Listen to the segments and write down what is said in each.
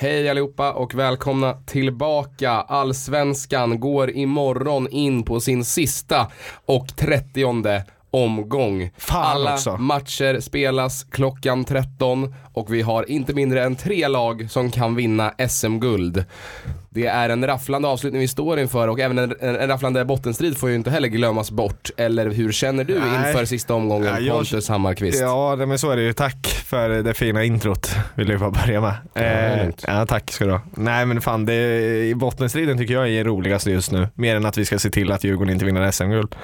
Hej allihopa och välkomna tillbaka. Allsvenskan går imorgon in på sin sista och trettionde omgång. Fan Alla också. matcher spelas klockan 13 och vi har inte mindre än tre lag som kan vinna SM-guld. Det är en rafflande avslutning vi står inför och även en, en, en rafflande bottenstrid får ju inte heller glömmas bort. Eller hur känner du Nej. inför sista omgången Ja, jag- Pontus Hammarkvist? Ja, men så är det ju. Tack för det fina introt, vill jag bara börja med. Eh, ja, tack ska du ha. Nej men fan, det, i bottenstriden tycker jag är roligast just nu. Mer än att vi ska se till att Djurgården inte vinner SM-guld.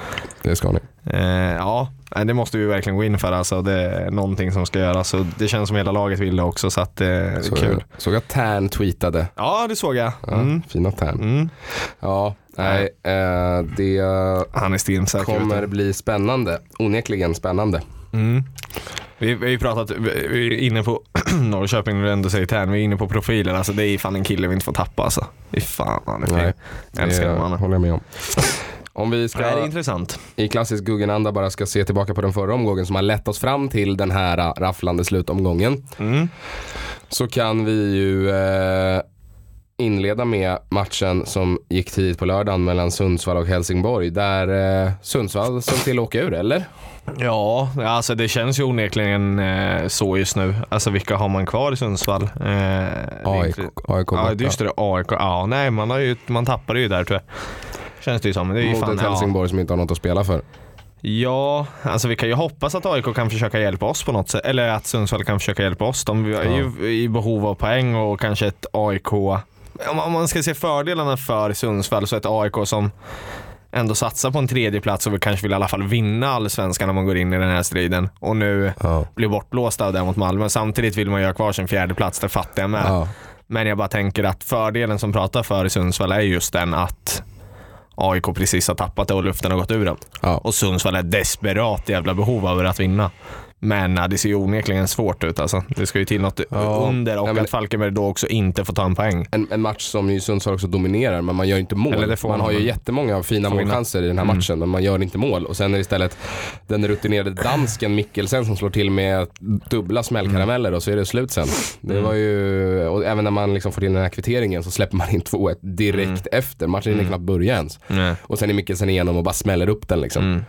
Det ska ni. Eh, ja, nej, det måste vi verkligen gå in för alltså. Det är någonting som ska göras och det känns som hela laget vill det också så att eh, det är Så, kul. Såg jag Tern tweetade. Ja, det såg jag. Ja, Mm. Fina Tern. Mm. Ja, nej, eh, det Han är stensäker. kommer bli spännande. Onekligen spännande. Mm. Vi, vi har ju pratat, vi är inne på Norrköping när du ändå säger Tern, vi är inne på profilen. Alltså det är fan en kille vi inte får tappa alltså. Fy fan han är fin. Jag älskar mannen. håller jag med om. Om vi Nej, det ska är intressant. i klassisk Guggenanda bara ska se tillbaka på den förra omgången som har lett oss fram till den här äh, rafflande slutomgången. Mm. Så kan vi ju eh, inleda med matchen som gick tidigt på lördagen mellan Sundsvall och Helsingborg. Där eh, Sundsvall såg till att åka ur, eller? Ja, alltså det känns ju onekligen eh, så just nu. Alltså vilka har man kvar i Sundsvall? Eh, AIK, AIK Ja, borta. är just det. AIK. Ja, nej, man, har ju, man tappade ju där tror jag. Känns det ju som. Det är ju Mot fan, ett ja. Helsingborg som inte har något att spela för. Ja, alltså vi kan ju hoppas att AIK kan försöka hjälpa oss på något sätt. Eller att Sundsvall kan försöka hjälpa oss. De är ju i behov av poäng och kanske ett AIK. Om om man ska se fördelarna för Sundsvall så ett AIK som ändå satsar på en tredje plats och vill kanske vill i alla fall vinna allsvenskan när man går in i den här striden. Och nu Ja. blir bortblåsta av det mot Malmö. Samtidigt vill man ju ha kvar sin fjärde plats, det fattar jag med. Ja. Men jag bara tänker att fördelen som pratar för i Sundsvall är just den att AIK precis har tappat det och luften har gått ur dem. Ja. Och Sundsvall är desperat jävla behov av att vinna. Men ja, det ser ju onekligen svårt ut alltså. Det ska ju till något Ja. under och Ja, men- att Falkenberg då också inte får ta en poäng. En, en match som ju Sundsvall också dominerar, men man gör inte mål. Man man. har ju jättemånga fina Får målchanser i den här Mm. matchen, men man gör inte mål. Och sen är det istället den rutinerade dansken Mikkelsen som slår till med dubbla smällkarameller och så är det slut sen. Det Mm. var ju, och även när man liksom får till den här kvitteringen så släpper man in 2-1 direkt Mm. efter. Matchen hinner knappt börja ens. Och sen är Mikkelsen igenom och bara smäller upp den liksom.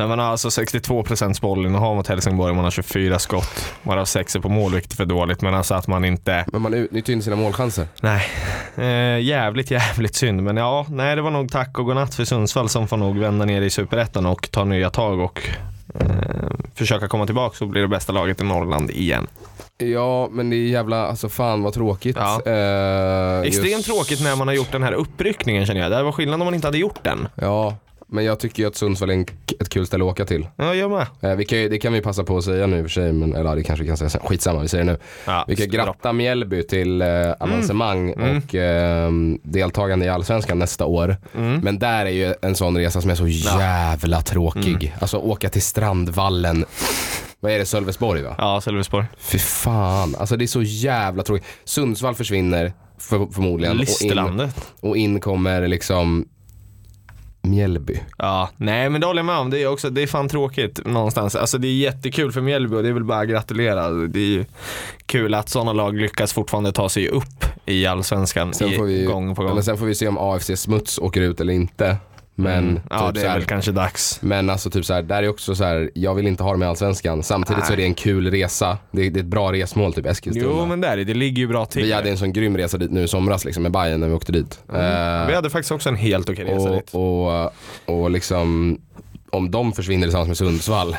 Nej, man har alltså 62% bollinnehav mot Helsingborg, man har 24 skott. Varav 6 är på mål, vilket är för dåligt. Men alltså att man inte... Men man utnyttjar inte sina målchanser. Nej, eh, jävligt jävligt synd. Men ja, nej det var nog tack och godnatt för Sundsvall som får nog vända ner i Superettan och ta nya tag och eh, försöka komma tillbaka så blir det bästa laget i Norrland igen. Ja, men det är jävla, alltså fan vad tråkigt. Ja. Eh, Extremt just- tråkigt när man har gjort den här uppryckningen känner jag. Det här var skillnad om man inte hade gjort den. Ja, men jag tycker ju att Sundsvall är en, ett kul ställe att åka till. Ja, jag med. Eh, vi kan, det kan vi passa på att säga nu i och för sig, men, eller ja, det kanske vi kan säga sen. Skitsamma, vi säger det nu. Ja, Vi kan gratta Mjällby till eh, avancemang Mm. och eh, deltagande i Allsvenskan nästa år. Mm. Men där är ju en sån resa som är så jävla tråkig. Mm. Alltså åka till Strandvallen. Vad är det, Sölvesborg va? Ja, Sölvesborg. Fy fan, alltså det är så jävla tråkigt. Sundsvall försvinner för, förmodligen. Och in, Listerlandet. och in kommer liksom Mjällby. Ja, nej men det håller jag med om. Det är också, det är fan tråkigt någonstans. Alltså det är jättekul för Mjällby och det är väl bara att gratulera. Det är ju kul att sådana lag lyckas fortfarande ta sig upp i allsvenskan Sen får vi, gång på gång. men sen får vi se om AFC Smuts åker ut eller inte. Men, Mm. Ja, typ det så är här, väl kanske dags. men alltså typ så här, där är också så här, jag vill inte ha dem i Allsvenskan. Samtidigt så är Nej. det en kul resa. Det är, det är ett bra resmål, typ Eskilstuna. Jo men där är det ligger ju bra till. vi hade en sån grym resa dit nu i somras liksom, med Bayern när vi åkte dit. Mm. Eh, Vi hade faktiskt också en helt okej resa dit. och, och, och liksom, om de försvinner tillsammans med Sundsvall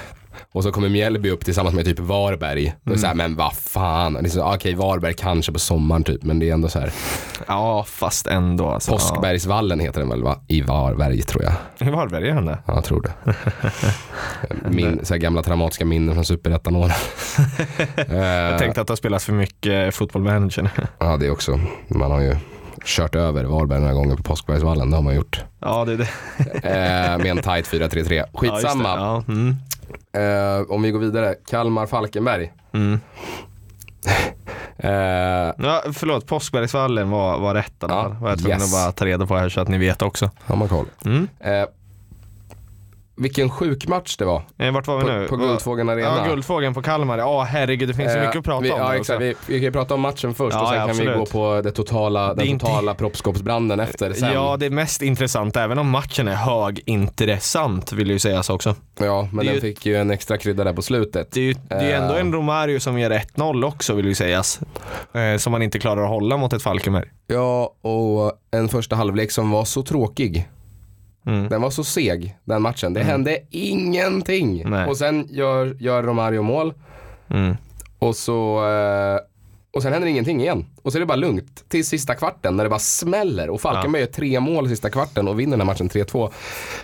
och så kommer Mjällby upp tillsammans med typ Varberg. Då är så här, Mm. men vad fan. Så, Okej, Varberg kanske på sommaren typ, men det är ändå så här. Ja fast ändå alltså. Påskbergsvallen heter den väl va? I Varberg tror jag. Ja. I Varberg är han det? Ja, jag tror det. Min, så här gamla traumatiska minnen från superettan-åren. Jag tänkte att det har spelats för mycket fotboll manager. Ja, det också. Man har ju kört över Varberg några gånger på Påskbergsvallen. Det har man gjort. Ja det är det. Eh, med en tight 4-3-3. Ja, Skitsamma. Ja, mm. Eh, om vi går vidare. Kalmar-Falkenberg. Mm. Eh, Ja, förlåt, Påskbergsvallen var, var rätt alla Ja. Var jag tvungen yes. att bara ta reda på här så att ni vet också. har man koll. Mm. Eh, vilken sjuk match det var. Eh, vart var vi nu? På, på Guldfågeln Arena. Ja, Guldfågeln på Kalmar. Ja, herregud, det finns så Eh, mycket att prata vi, om. Ja, exakt. Vi, vi kan prata om matchen först Ja, och sen ja, kan vi gå på det totala, den inte- totala proppskåpsbranden efter sen. Ja, det är mest intressant, även om matchen är högintressant vill ju säga så också. Ja, men den ju- fick ju en extra krydda där på slutet. Det är ju det är ändå Eh. en Romario som gör 1-0 också vill ju sägas. Eh, som man inte klarar att hålla mot ett Falkenberg. Ja, och en första halvlek som var så tråkig. Mm. Den var så seg, den matchen. Det hände ingenting. Nej. Och sen gör, gör Romario mål Mm. och så eh, och sen händer ingenting igen. Och så är det bara lugnt till sista kvarten när det bara smäller. Och Falkenberg gör tre mål sista kvarten och vinner den här matchen 3-2.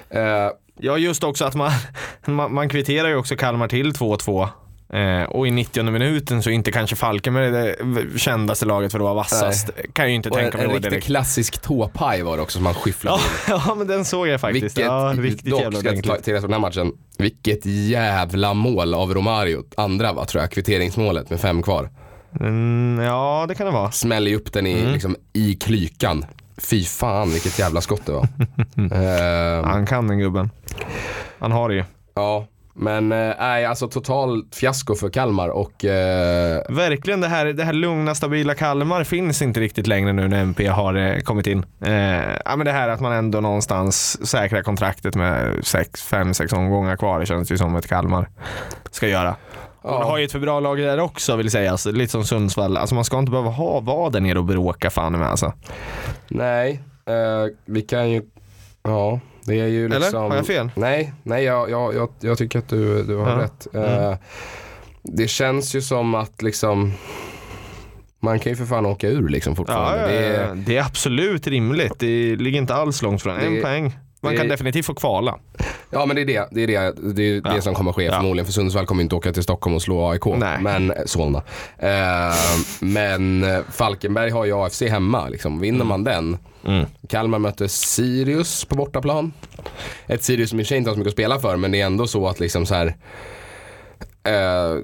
Eh, Ja, just också att man, man, man kvitterar ju också Kalmar till 2-2. Eh, och i 90 minuten så är inte kanske Falkenberg det kändaste laget för att vara vassast. Kan jag ju inte och en, tänka mig en då riktigt direkt. klassisk tåpaj var det också som han skifflade Ja, in. ja, men den såg jag faktiskt. Vilket, ja, riktigt dock jävla ska ordentligt. till det som den här matchen. Vilket jävla mål av Romario. Andra va, tror jag, kvitteringsmålet med fem kvar. Mm, ja, det kan det vara. Smäller ju upp den i, Mm. liksom, i klykan. Fy fan vilket jävla skott det var. Eh, Han kan den gubben. Han har det ju. ja, men eh, nej, alltså total fiasko för Kalmar och eh, Verkligen det här, det här lugna, stabila Kalmar finns inte riktigt längre nu när MP har eh, kommit in. Eh, ja, men det här att man ändå någonstans säkrar kontraktet med 5-6 omgångar kvar, det känns ju som ett Kalmar ska göra. Ja. de har ju ett för bra lag där också vill sägas, lite som Sundsvall. Alltså man ska inte behöva ha, vara där nere och bråka fan med alltså. nej, eh, vi kan ju, ja, det är ju Eller? liksom. Har jag fel? Nej, nej jag, jag, jag, jag tycker att du, du har Ja. rätt. Eh, det känns ju som att liksom man kan ju för fan åka ur liksom fortfarande. ja, Det ja. är, det är absolut rimligt. Det ligger inte alls långt från. En Det- poäng. Man det- kan definitivt få kvala. Ja men det är det, det, är det, det, är Ja. det som kommer ske Ja. förmodligen. För Sundsvall kommer inte åka till Stockholm och slå AIK. Nej. Men Solna. Eh, men eh, Falkenberg har ju AFC hemma. Liksom. Vinner man den Mm. Kalmar möter Sirius på bortaplan. Ett Sirius som i och för sig inte har så mycket att spela för men det är ändå så att liksom så här eh,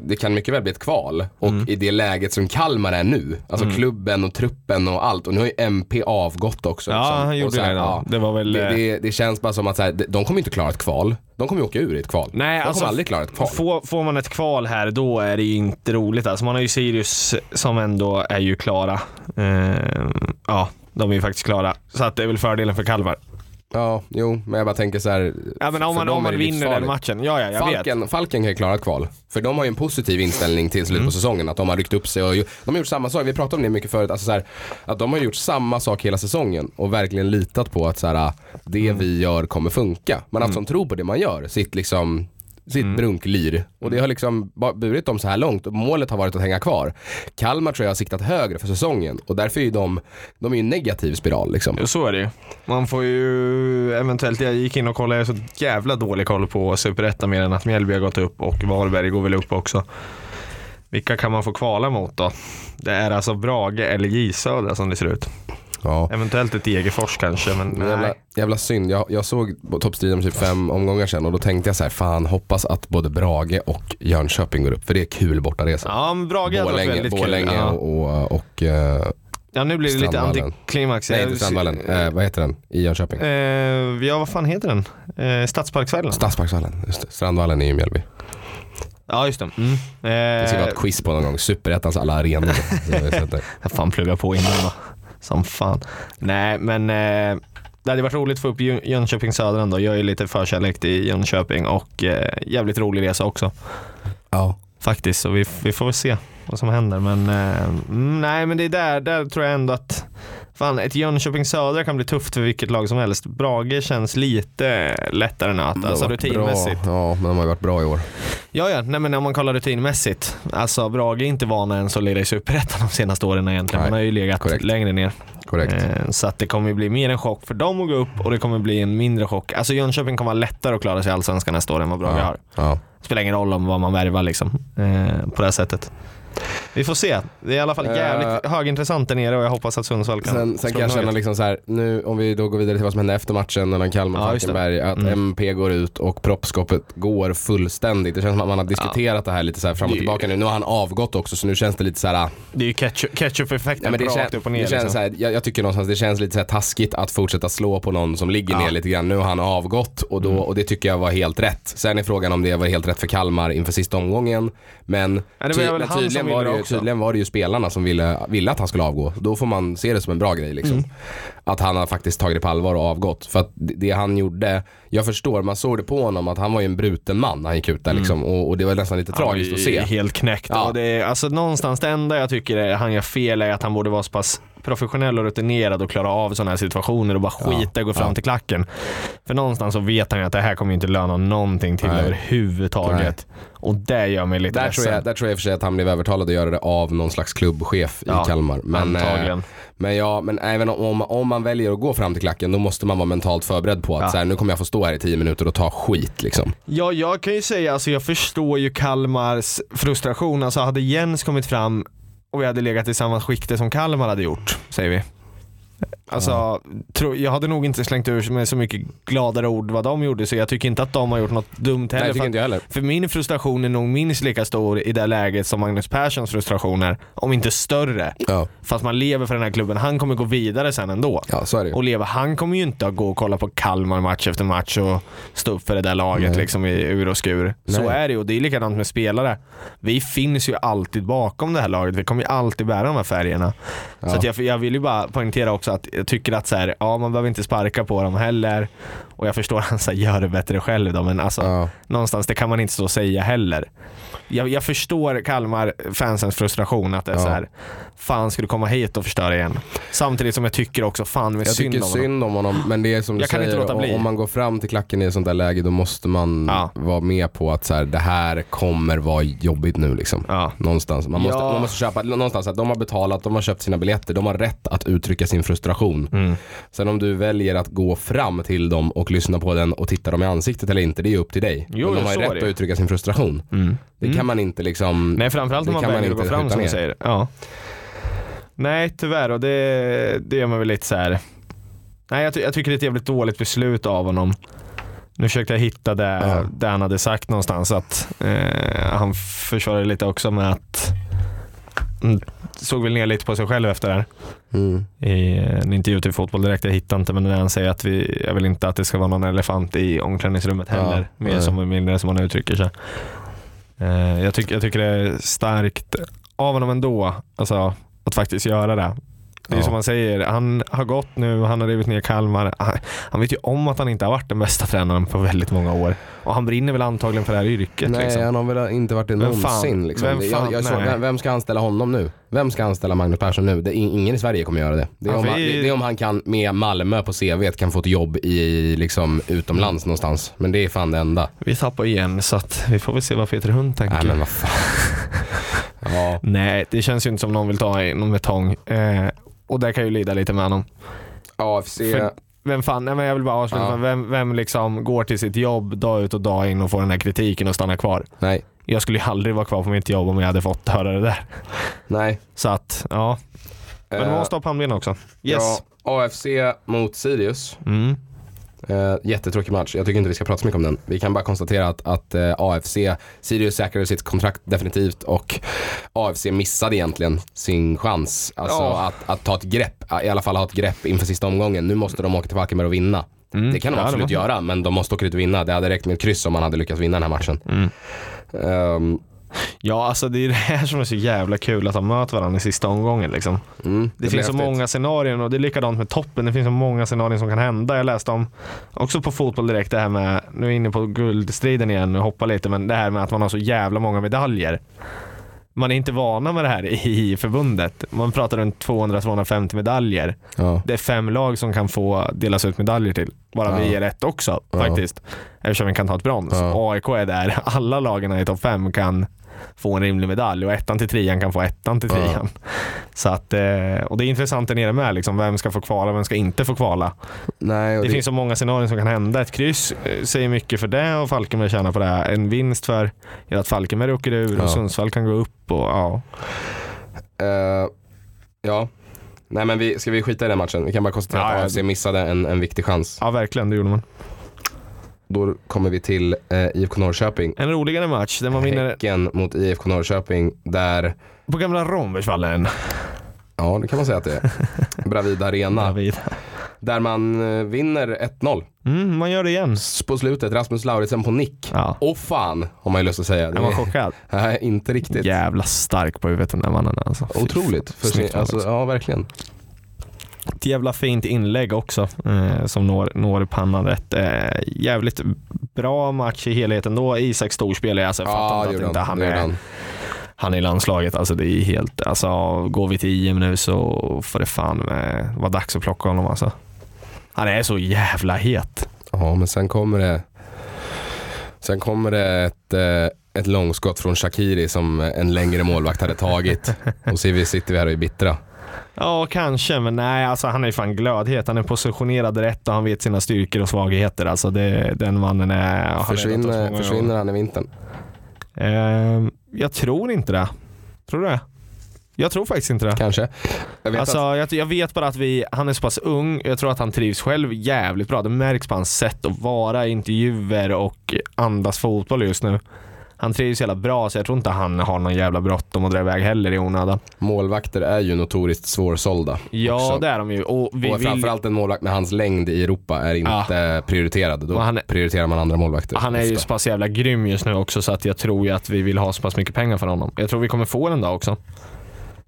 det kan mycket väl bli ett kval och Mm. i det läget som Kalmar är nu, alltså klubben och truppen och allt och nu har ju MP avgått också. Ja, liksom. han gjorde här, det. ja. Det var väl... det, eh, det, det känns bara som att så här, de- kommer inte klara ett kval. De kommer ju åka ur i ett kval. Nej, de alltså, kommer aldrig klara ett kval. Får, får man ett kval här då är det ju inte roligt. Alltså man har ju Sirius som ändå är ju klara. Eh, ja, de är ju faktiskt klara. Så att det är väl fördelen för Kalmar. Ja, jo, men jag bara tänker så här. Ja men om man, om man vinner den matchen. Ja, ja, jag vet. Falken, Falken kan ju klara kval. För de har ju en positiv inställning till slutet Mm. på säsongen. Att de har ryckt upp sig och de har gjort samma sak. Vi pratade om det mycket förut. Alltså så här, att de har gjort samma sak hela säsongen och verkligen litat på att så här, det Mm. vi gör kommer funka. Man har haft sån tro på det man gör. Sitt liksom sitt Mm. brunklir. Och det har liksom ba- burit dem så här långt och målet har varit att hänga kvar. Kalmar tror jag har siktat högre för säsongen och därför är ju de, de är ju en negativ spiral liksom. Jo, Så är det ju. Man får ju eventuellt, jag gick in och kollade, jag har så jävla dålig koll på Superettan mer än att Mjällby har gått upp och Varberg går väl upp också. Vilka kan man få kvala mot då? Det är alltså Brage eller J Södra som det ser ut. Ja. Eventuellt ett Degerfors kanske, men Men jävla, nej. jävla synd. Jag, jag såg toppstriden typ fem omgångar sedan och då tänkte jag så här, fan hoppas att både Brage och Jönköping går upp för det är kul bortaresa. Ja, men Brage hade varit väldigt Borlänge kul. Ja. och, och, och eh, ja, nu blir det lite antiklimax. nej inte Strandvallen, eh, vad heter den i Jönköping? Eh, ja, vad fan heter den? Eh, Stadsparksvallen? Stadsparksvallen, just det. Strandvallen är ju Mjällby. ja, just det. Mm. Det ska vi ha Eh, ett quiz på någon gång, superettans alla arenor. Jag fan plugga på innan då. Som fan. Nej, men eh, det hade varit roligt att få upp Jön- Jönköping Södra ändå. Jag är lite förkärlek till Jönköping och eh, jävligt rolig resa också. ja. Faktiskt, så vi, vi får väl se vad som händer. Men eh, mm, nej, men det är där, där tror jag ändå att Fan, ett Jönköping Södra kan bli tufft för vilket lag som helst. Brage känns lite lättare nöt, alltså rutinmässigt. Bra. Ja, men de har ju varit bra i år. Ja, ja, nej men om man kollar rutinmässigt. Alltså Brage är inte vana ens att lira i Superettan de senaste åren egentligen. Nej, Man har ju legat korrekt. längre ner. Korrekt. Eh, Så att det kommer bli mer en chock för dem att gå upp och det kommer bli en mindre chock. Alltså Jönköping kommer vara lättare att klara sig i Allsvenskan nästa år än vad Brage ja. har. Ja. Spelar ingen roll om vad man värvar liksom. Eh, på det här sättet. Vi får se. Det är i alla fall jävligt högintressant där nere och jag hoppas att Sundsvall kan Sen, sen kan jag känna liksom så här, nu om vi då går vidare till vad som hände efter matchen mellan Kalmar och Ja. Falkenberg, att Mm. MP går ut och proppskåpet går fullständigt. Det känns som att man har diskuterat det här lite så här fram och tillbaka nu. Nu har han avgått också så nu känns det lite så här. Det är ju ketchup- ketchup-effekten Ja, men det, rakt upp och ner. det känns liksom. så här, jag, jag tycker någonstans det känns lite så här taskigt att fortsätta slå på någon som ligger Ja. ner lite grann. Nu har han avgått och, då, Mm. och det tycker jag var helt rätt. Sen är frågan om det var helt rätt för Kalmar inför sista omgången. Men, Ja, det var väl men han som tydligen, var det ju, också. tydligen var det ju spelarna som ville, ville att han skulle avgå. Då får man se det som en bra grej liksom. Mm. Att han har faktiskt tagit det på allvar och avgått. För att det, han gjorde, jag förstår, man såg det på honom att han var ju en bruten man när han gick ut där liksom. Och, och det var nästan lite Mm. Var tragiskt ju att se. Helt knäckt. Ja. Och det alltså, någonstans det enda jag tycker är, han gör fel är att han borde vara så pass professionell och rutinerad och klara av sådana här situationer och bara Ja. skita och gå fram Ja. till klacken. För någonstans så vet han ju att det här kommer inte löna någonting till Nej. överhuvudtaget. Och det gör mig lite Där tror, ledsen. jag, där tror jag i och för sig att han blev övertalad att göra det av någon slags klubbchef Ja, i Kalmar. Men, eh, men, ja, men även om, om man väljer att gå fram till klacken då måste man vara mentalt förberedd på att Ja. så här, nu kommer jag få stå här i tio minuter och ta skit liksom. Ja, jag kan ju säga, alltså jag förstår ju Kalmars frustration. Alltså hade Jens kommit fram och vi hade legat i samma skikte som Kalmar hade gjort, säger vi. Alltså, tro, jag hade nog inte slängt ur med så mycket gladare ord vad de gjorde, så jag tycker inte att de har gjort något dumt Nej, heller. det tycker för, inte jag heller. för min frustration är nog minst lika stor i det läget som Magnus Perssons frustrationer, om inte större. Ja, Fast man lever för den här klubben. Han kommer gå vidare sen ändå. ja så är det ju. Och leva, han kommer ju inte att gå och kolla på Kalmar match efter match och stå upp för det där laget Nej. liksom i ur och skur. Så Nej. är det ju och det är likadant med spelare. Vi finns ju alltid bakom det här laget. Vi kommer ju alltid bära de här färgerna. Så Ja. att jag, jag vill ju bara poängtera också att jag tycker att så här, ja, man behöver inte sparka på dem heller. Och jag förstår att han så här, gör det bättre själv då, men alltså Ja. någonstans det kan man inte så säga heller. Jag, jag förstår Kalmar-fansens frustration att det är Ja. så här, fan ska du komma hit och förstöra igen? Samtidigt som jag tycker också fan Jag synd tycker om honom. synd om honom men det är som du Jag kan säger, inte låta bli. om man går fram till klacken i ett sånt där läge då måste man Ja. vara med på att så här, det här kommer vara jobbigt nu liksom. Ja. Någonstans. Man måste, man måste köpa, någonstans att de har betalat, de har köpt sina biljetter, de har rätt att uttrycka sin frustration. Mm. Sen om du väljer att gå fram till dem och lyssna på den och titta dem i ansiktet eller inte, det är upp till dig. Jo, Men de har ju rätt det. att uttrycka sin frustration. Mm. Det Mm. kan man inte liksom... Nej framförallt om man man väljer att gå fram som du säger. Ja. Nej tyvärr och det, det gör mig väl lite så här. Nej jag, ty- jag tycker det är ett jävligt dåligt beslut av honom. Nu försökte jag hitta det, Ja. det han hade sagt någonstans. Att, eh, han försvarade lite också med att mm, såg väl ner lite på sig själv efter det här. Mm. I en intervju till Fotboll Direkt, jag hittade inte men när han säger att vi, jag vill inte att det ska vara någon elefant i omklädningsrummet Ja, heller. mer nej. som, mindre som han uttrycker sig. Eh, jag, tycker, jag tycker det är starkt av honom ändå, alltså att faktiskt göra det. Det är Ja. som man säger, han har gått nu, han har rivit ner Kalmar. Han, han vet ju om att han inte har varit den bästa tränaren på väldigt många år. Och han brinner väl antagligen för det här yrket. Nej, liksom. han har väl inte varit det Vem fan- någonsin. Liksom. vem fan- jag, jag såg, vem, vem ska anställa honom nu? Vem ska anställa Magnus Persson nu? Det, ingen i Sverige kommer göra det. Det är, Ja, om, han, det, det är om han kan med Malmö på CV kan få ett jobb i liksom, utomlands någonstans. Men det är fan det enda. Vi tappar igen så att vi får väl se vad Peter Hund tänker. Nej men vad fan. ja. Nej, det känns ju inte som någon vill ta någon betong. Eh, och det kan ju lida lite med honom. AFC. För- Vem fan, nej men jag vill bara avsluta, Ja. vem, vem liksom går till sitt jobb dag ut och dag in och får den här kritiken och stannar kvar? Nej. Jag skulle ju aldrig vara kvar på mitt jobb om jag hade fått höra det där. Nej. Så att, ja. Men man Eh, måste ha pannben också. Yes. Ja, AFC mot Sirius. Mm. Eh, jättetråkig match. Jag tycker inte vi ska prata så mycket om den. Vi kan bara konstatera att, att eh, AFC, Sirius säkrade sitt kontrakt definitivt och AFC missade egentligen sin chans. Alltså Ja. att, att ta ett grepp, i alla fall ha ett grepp inför sista omgången. Nu måste de åka till Falkenberg och vinna. Mm. Det kan de Ja, absolut måste- göra, men de måste åka dit och vinna. Det hade räckt med ett kryss om man hade lyckats vinna den här matchen. Mm. Ehm, Ja, alltså det är det här som är så jävla kul att de möter varandra i sista omgången. Liksom. mm, Det, blir finns så många scenarion och det är likadant med toppen. Det finns så många scenarion som kan hända. Jag läste om, också på fotboll direkt, det här med, nu är jag inne på guldstriden igen och hoppar lite, men det här med att man har så jävla många medaljer. Man är inte vana med det här i förbundet. Man pratar runt 200-250 medaljer. Ja. Det är fem lag som kan få delas ut medaljer till. Bara Ja. vi är rätt också faktiskt. Eftersom vi kan ta ett brons. Ja. AIK är där. Alla lagen i topp fem kan få en rimlig medalj och ettan till trean kan få ettan till Ja. trean. Så att, eh, och det är intressant där nere med, liksom, vem ska få kvala, vem ska inte få kvala. Nej, och Det det, finns så många scenarier som kan hända. Ett kryss eh, säger mycket för det och Falkenberg tjänar på det. En vinst för att Falkenberg åker ur Ja. och Sundsvall kan gå upp. Och, ja. eh, ja. Nej men vi, ska vi skita i den matchen? Vi kan bara konstatera Ja, att ja. AFC missade en, en viktig chans. ja, verkligen. Det gjorde man. Då kommer vi till eh, IFK Norrköping. En roligare match där man vinner Häcken mot IFK Norrköping där, på gamla Rombergsvallen. ja det kan man säga att det är. Bravida Arena. David. Där man eh, vinner 1-0 Mm, man gör det igen. På slutet. Rasmus Lauritsen på nick. Ja. Och fan har man ju lust att säga. Det Är man chockad? nej, inte riktigt. Jävla stark på huvudet den där mannen alltså. Otroligt. För sin, alltså, ja, verkligen. Ett jävla fint inlägg också eh, som når, når pannan rätt. Eh, jävligt bra match i helheten då. Isak alltså, jag fattar Ja, inte det att inte han. är, han. i landslaget. Alltså, det är helt, alltså, går vi till EM nu så får det fan med, vara dags att plocka honom alltså. Han är så jävla het. Ja, men sen kommer det Sen kommer det ett, eh, ett långskott från Shakiri som en längre målvakt hade tagit. Och så sitter vi här och är bittra. Ja, kanske, men nej, alltså, han är fan glödhet. Han är positionerad rätt och han vet sina styrkor och svagheter. Alltså, det, den mannen är... oss Försvinner, många försvinner han i vintern? Ehm, jag tror inte det. Tror du det? Jag tror faktiskt inte det. Kanske. Jag vet Alltså, att, jag, jag vet bara att vi, han är så pass ung, jag tror att han trivs själv jävligt bra. Det märks på hans sätt att vara i intervjuer och andas fotboll just nu. Han trivs jävla bra så jag tror inte han har någon jävla bråttom att dra iväg heller i onödan. målvakter är ju notoriskt svårsålda. Ja också. det är de ju. Och vi och vill, framförallt en målvakt med hans längd i Europa är inte prioriterad. Då är- prioriterar man andra målvakter. han är ju ofta. så pass jävla grym just nu också så att jag tror ju att vi vill ha så pass mycket pengar för honom. Jag tror vi kommer få den dag också.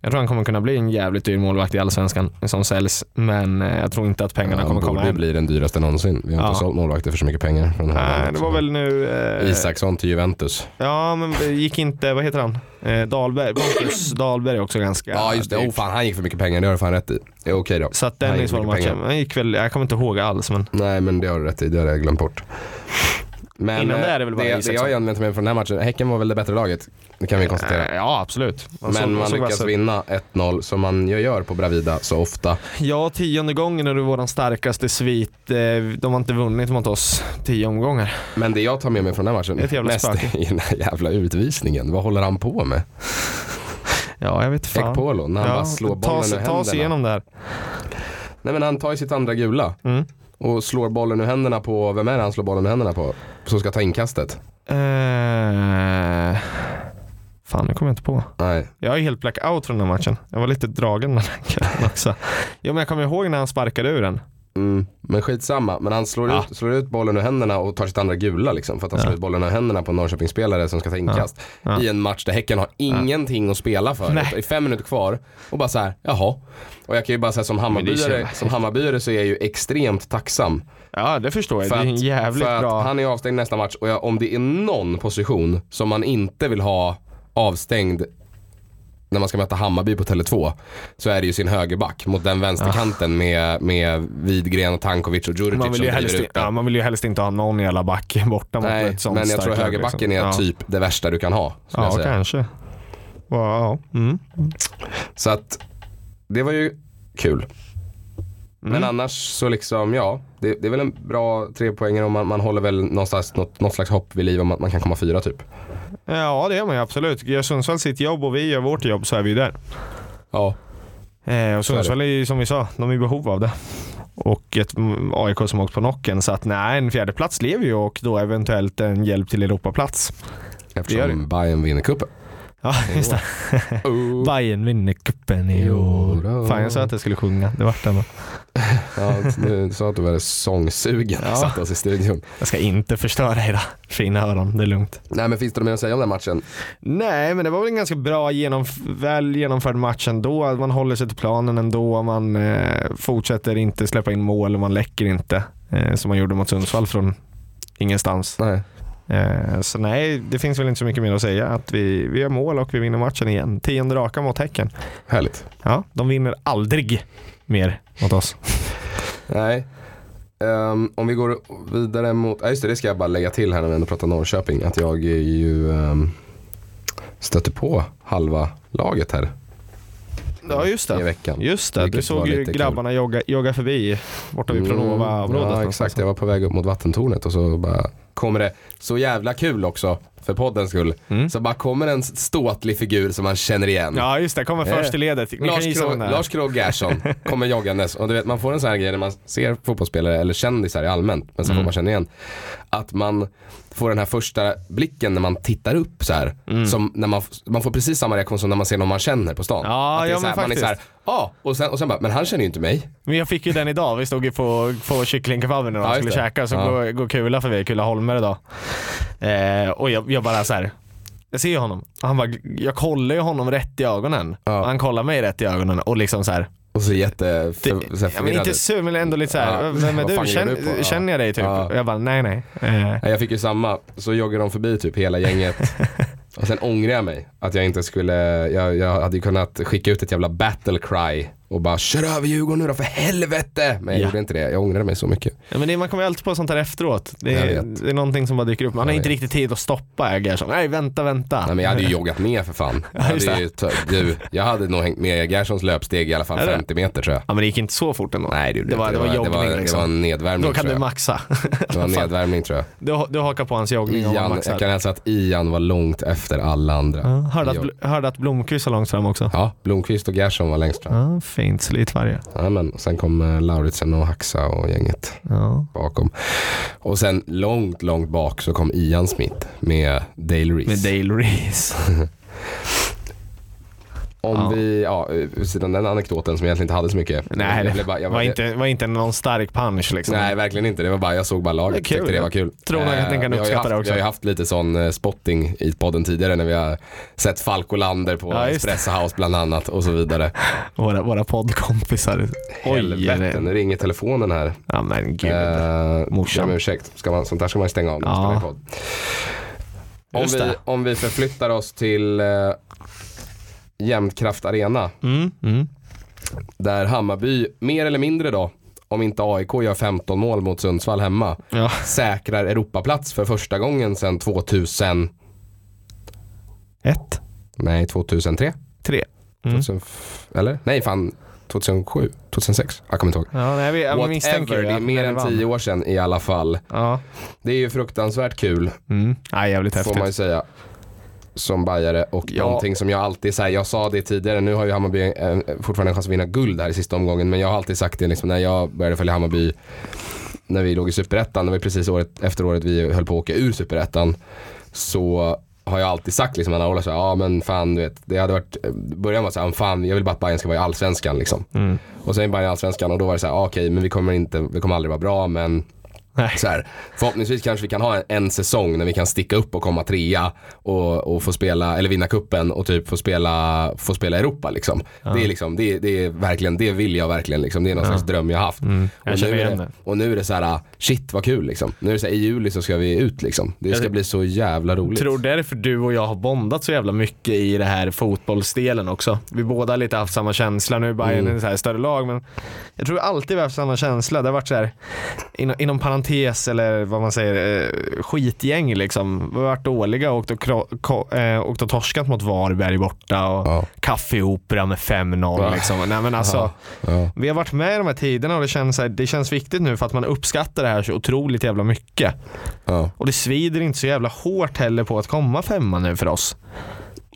Jag tror han kommer kunna bli en jävligt dyr målvakt i Allsvenskan som säljs. Men eh, jag tror inte att pengarna Han kommer komma hem. bli den dyraste någonsin. Vi har Ja. inte sålt målvakter för så mycket pengar. Från Nej, det var väl nu... Eh, Isaksson till Juventus. Ja, men gick inte, vad heter han? Eh, Dahlberg, Pontus Dahlberg är också ganska Ja just det, dyrt. oh, fan han gick för mycket pengar, det har du fan rätt i. Det är okej då. Så att Han Dennis gick var mycket matchen. Han gick väl, jag kommer inte ihåg alls men Nej men det har du rätt i, det har jag glömt bort. Men Innan det eh, är det väl bara det, det jag tar med från den här matchen, Häcken var väl det bättre laget. Det kan vi konstatera. Eh, Ja absolut. Så- Men man så lyckas var så- vinna 1-0 som man gör på Bravida så ofta. Ja, tionde gången är det våran starkaste svit. Eh, De har inte vunnit mot oss tio omgångar. Men det jag tar med mig från den här matchen Ett jävla mest spöke. är den här jävla utvisningen. Vad håller han på med? Ja, jag vet fan. Ekpolo, när han bara slår ta, bollen sig- ur ta oss händerna. igenom det här. Nej men han tar ju sitt andra gula Mm. Och slår bollen ur händerna på, vem är det han slår bollen ur händerna på? Som ska ta inkastet? Eh, fan, nu kommer jag inte på. Nej. Jag är helt blackout från den här matchen. Jag var lite dragen den här kvällen också. Jo, men jag kommer ihåg när han sparkade ur den. Mm, men skitsamma, men han slår, Ja. ut, slår ut bollen ur händerna och tar sitt andra gula liksom. För att han Ja. slår ut bollen ur händerna på en Norrköpingsspelare som ska ta inkast. Ja. I en match där Häcken har ingenting att spela för. Det är fem minuter kvar och bara så här, jaha. Och jag kan ju bara säga som Hammarbyare, som Hammarbyare så är jag ju extremt tacksam. Ja, det förstår jag. För det är en jävligt för bra... att han är avstängd nästa match och jag, om det är någon position som man inte vill ha avstängd när man ska möta Hammarby på Tele2 så är det ju sin högerback mot den vänsterkanten med, med Widgren och Tankovic och Djurdjic Man vill, ju som helst, ja, man vill ju helst inte ha någon jävla back borta mot Nej, ett sånt men jag tror högerbacken liksom. är ja. typ det värsta du kan ha. Ja, kanske. Ja, mm. Så att det var ju kul. Men Mm. annars så liksom, ja. Det, det är väl en bra tre poänger och man, man håller väl någonstans något, något slags hopp vid liv om att man kan komma fyra typ. Ja, det gör man ju absolut. Gör Sundsvall sitt jobb och vi gör vårt jobb så är vi ju där. Ja. Eh, och Sundsvall är ju som vi sa, de är i behov av det. Och ett mm, AIK som åkt på knocken. Så att nej, en fjärde plats lever ju och då eventuellt en hjälp till Europaplats. gör Eftersom Bayern vinner cupen. Ja, just det. Oh. Bayern vinner cupen i år. Jo, Fan, jag sa att jag skulle sjunga. Det vart det. Ja, du sa att du var sångsugen Ja. satt oss i studion. Jag ska inte förstöra era fina öron, det är lugnt. Nej men finns det något mer att säga om den matchen? Nej, men det var väl en ganska bra, genomf- väl genomförd match ändå. Man håller sig till planen ändå. Man eh, fortsätter inte släppa in mål och man läcker inte. Eh, som man gjorde mot Sundsvall från ingenstans. Nej. Eh, så nej, det finns väl inte så mycket mer att säga. Att vi, vi gör mål och vi vinner matchen igen. Tionde raka mot Häcken. Härligt. Ja, de vinner aldrig mer mot oss. Nej. Ehm, om vi går vidare mot, ja just det, det ska jag bara lägga till här när vi ändå pratar Norrköping. Att jag är ju um, stöter på halva laget här. Ja just i det. veckan. Just det, du såg ju kul. grabbarna jogga, jogga förbi borta vid Pronova-området. Mm, Ja exakt, jag var på väg upp mot vattentornet och så bara kommer det så jävla kul också för poddens skull. Mm. Så bara kommer en ståtlig figur som man känner igen. Ja just det, kommer först i ledet. Ni Lars, Krogh. Lars Gerson kommer joggandes och du vet man får en sån här grej när man ser fotbollsspelare eller kändisar i allmänt, men så Mm. får man känna igen. Att man får den här första blicken när man tittar upp så här. Som när man, man får precis samma reaktion som när man ser någon man känner på stan. Ja, att det är ja, så här, man är så här, ja, och sen, och sen bara, men han känner ju inte mig. Men jag fick ju den idag, vi stod ju på, på kycklingkebaben när de Ja, skulle det. käka, så Ja. går, går Kula förbi, Kula Holmer idag. Eh, och jag, jag bara så här. jag ser honom, han bara, jag kollar ju honom rätt i ögonen. Ja. Han kollar mig rätt i ögonen och liksom så här. Och så jätte Det, så ja, men inte sur men ändå lite så här. Ja. vem är du? Känn, du på? Känner jag dig typ? Ja. Och jag bara, nej nej. Eh, Jag fick ju samma, så joggade de förbi typ hela gänget. och sen ångrar jag mig att jag inte skulle, jag, jag hade ju kunnat skicka ut ett jävla battle cry och bara kör över Djurgården nu då för helvete. Men jag Ja. gjorde inte det, jag ångrade mig så mycket. Ja, men det, man kommer alltid på sånt här efteråt. Det är, det är någonting som bara dyker upp. Man har Jag inte vet. riktigt tid att stoppa Gerson. Nej, vänta, vänta. Nej, men jag hade ju joggat med för fan. Jag hade, ju, du, jag hade nog hängt med Gerssons löpsteg i alla fall Är det? 50 meter tror jag. Ja, men det gick inte så fort ändå. Nej det, det var, inte. det var joggning det var, liksom. det var en nedvärmning Då kan du maxa. Det var en nedvärmning tror jag. Du, du hakar på hans joggning och Ian, maxar. jag kan hälsa att Ian var långt efter alla andra. Ja, hörde, att, hörde att Blomqvist var långt fram också. Ja, Blomqvist och Gerson var längst fram. Ja, fint. Slitvarje. Ja, men, sen kom eh, Lauritsen och Haxa och gänget Ja. bakom. Och sen långt, långt bak så kom Ian Smith med Dale Reese. Med Dale Reese. Om Ja. vi, ja, vid sidan den anekdoten som egentligen inte hade så mycket. Nej, jag det bara, jag var, inte, var inte någon stark punch liksom. Nej, verkligen inte. Det var bara, jag såg bara laget och tyckte det var kul. Tror nog att ni kan uppskatta haft, det också. Vi har ju haft lite sån eh, spotting i podden tidigare när vi har sett Falkolander på Ja. Espresso House bland annat och så vidare. Våra, våra poddkompisar. Helvete, nu ringer telefonen här. Ja men gud. Uh, Morsan. Ursäkt, ska man, sånt där ska man stänga av när man Ja. spelar podd. Om vi, om vi förflyttar oss till uh, Jämtkraft Arena, Mm, mm. där Hammarby mer eller mindre då, om inte AIK gör 15 mål mot Sundsvall hemma, Ja. säkrar Europaplats för första gången sedan 2000, Ett, nej 2003? tre. Mm. 2000, eller? Nej fan, 2007, 2006, jag kommer inte ihåg. Ja, nej, vi, jag Whatever, det är mer än. 10 år sedan i alla fall. Ja. Det är ju fruktansvärt kul Mm. Nej, jävligt får man ju häftigt. säga. Som bajare och Ja. någonting som jag alltid säger, jag sa det tidigare, nu har ju Hammarby eh, fortfarande en chans att vinna guld här i sista omgången, men jag har alltid sagt det liksom, när jag började följa Hammarby när vi låg i Superettan, det var precis året efter året vi höll på att åka ur Superettan, så har jag alltid sagt liksom, alla så ja men fan du vet, det hade varit, början var så här, fan jag vill bara att Bayern ska vara i Allsvenskan liksom. Mm. Och sen är Bayern i Allsvenskan och då var det så här, ah, okej men vi kommer inte, vi kommer aldrig vara bra men Nej. så här, förhoppningsvis kanske vi kan ha en, en säsong när vi kan sticka upp och komma trea och, och få spela, eller vinna kuppen och typ få spela, få spela Europa liksom. Det är liksom, det, det är verkligen, det vill jag verkligen liksom. Det är någon slags dröm jag haft. Mm. Jag och, nu är det, det. och nu är det så här, shit vad kul liksom. Nu är det så här, i juli så ska vi ut liksom. Det ska Jag bli så jävla roligt. tror därför du och jag har bondat så jävla mycket i det här fotbollsdelen också. Vi båda har lite haft samma känsla. Nu är Bayern Mm. ett så här större lag men jag tror alltid vi har haft samma känsla. Det har varit så här inom, inom parentes eller vad man säger eh, skitgäng liksom. Vi har varit dåliga och åkt och, eh, åkt och torskat mot Varberg borta och Ja. kaffeopera med 5-0 Ja. liksom. Nej men alltså. Ja. Vi har varit med i de här tiderna och det känns, här, det känns viktigt nu för att man uppskattar det här så otroligt jävla mycket. Och det svider inte så jävla hårt heller på att komma femma nu för oss.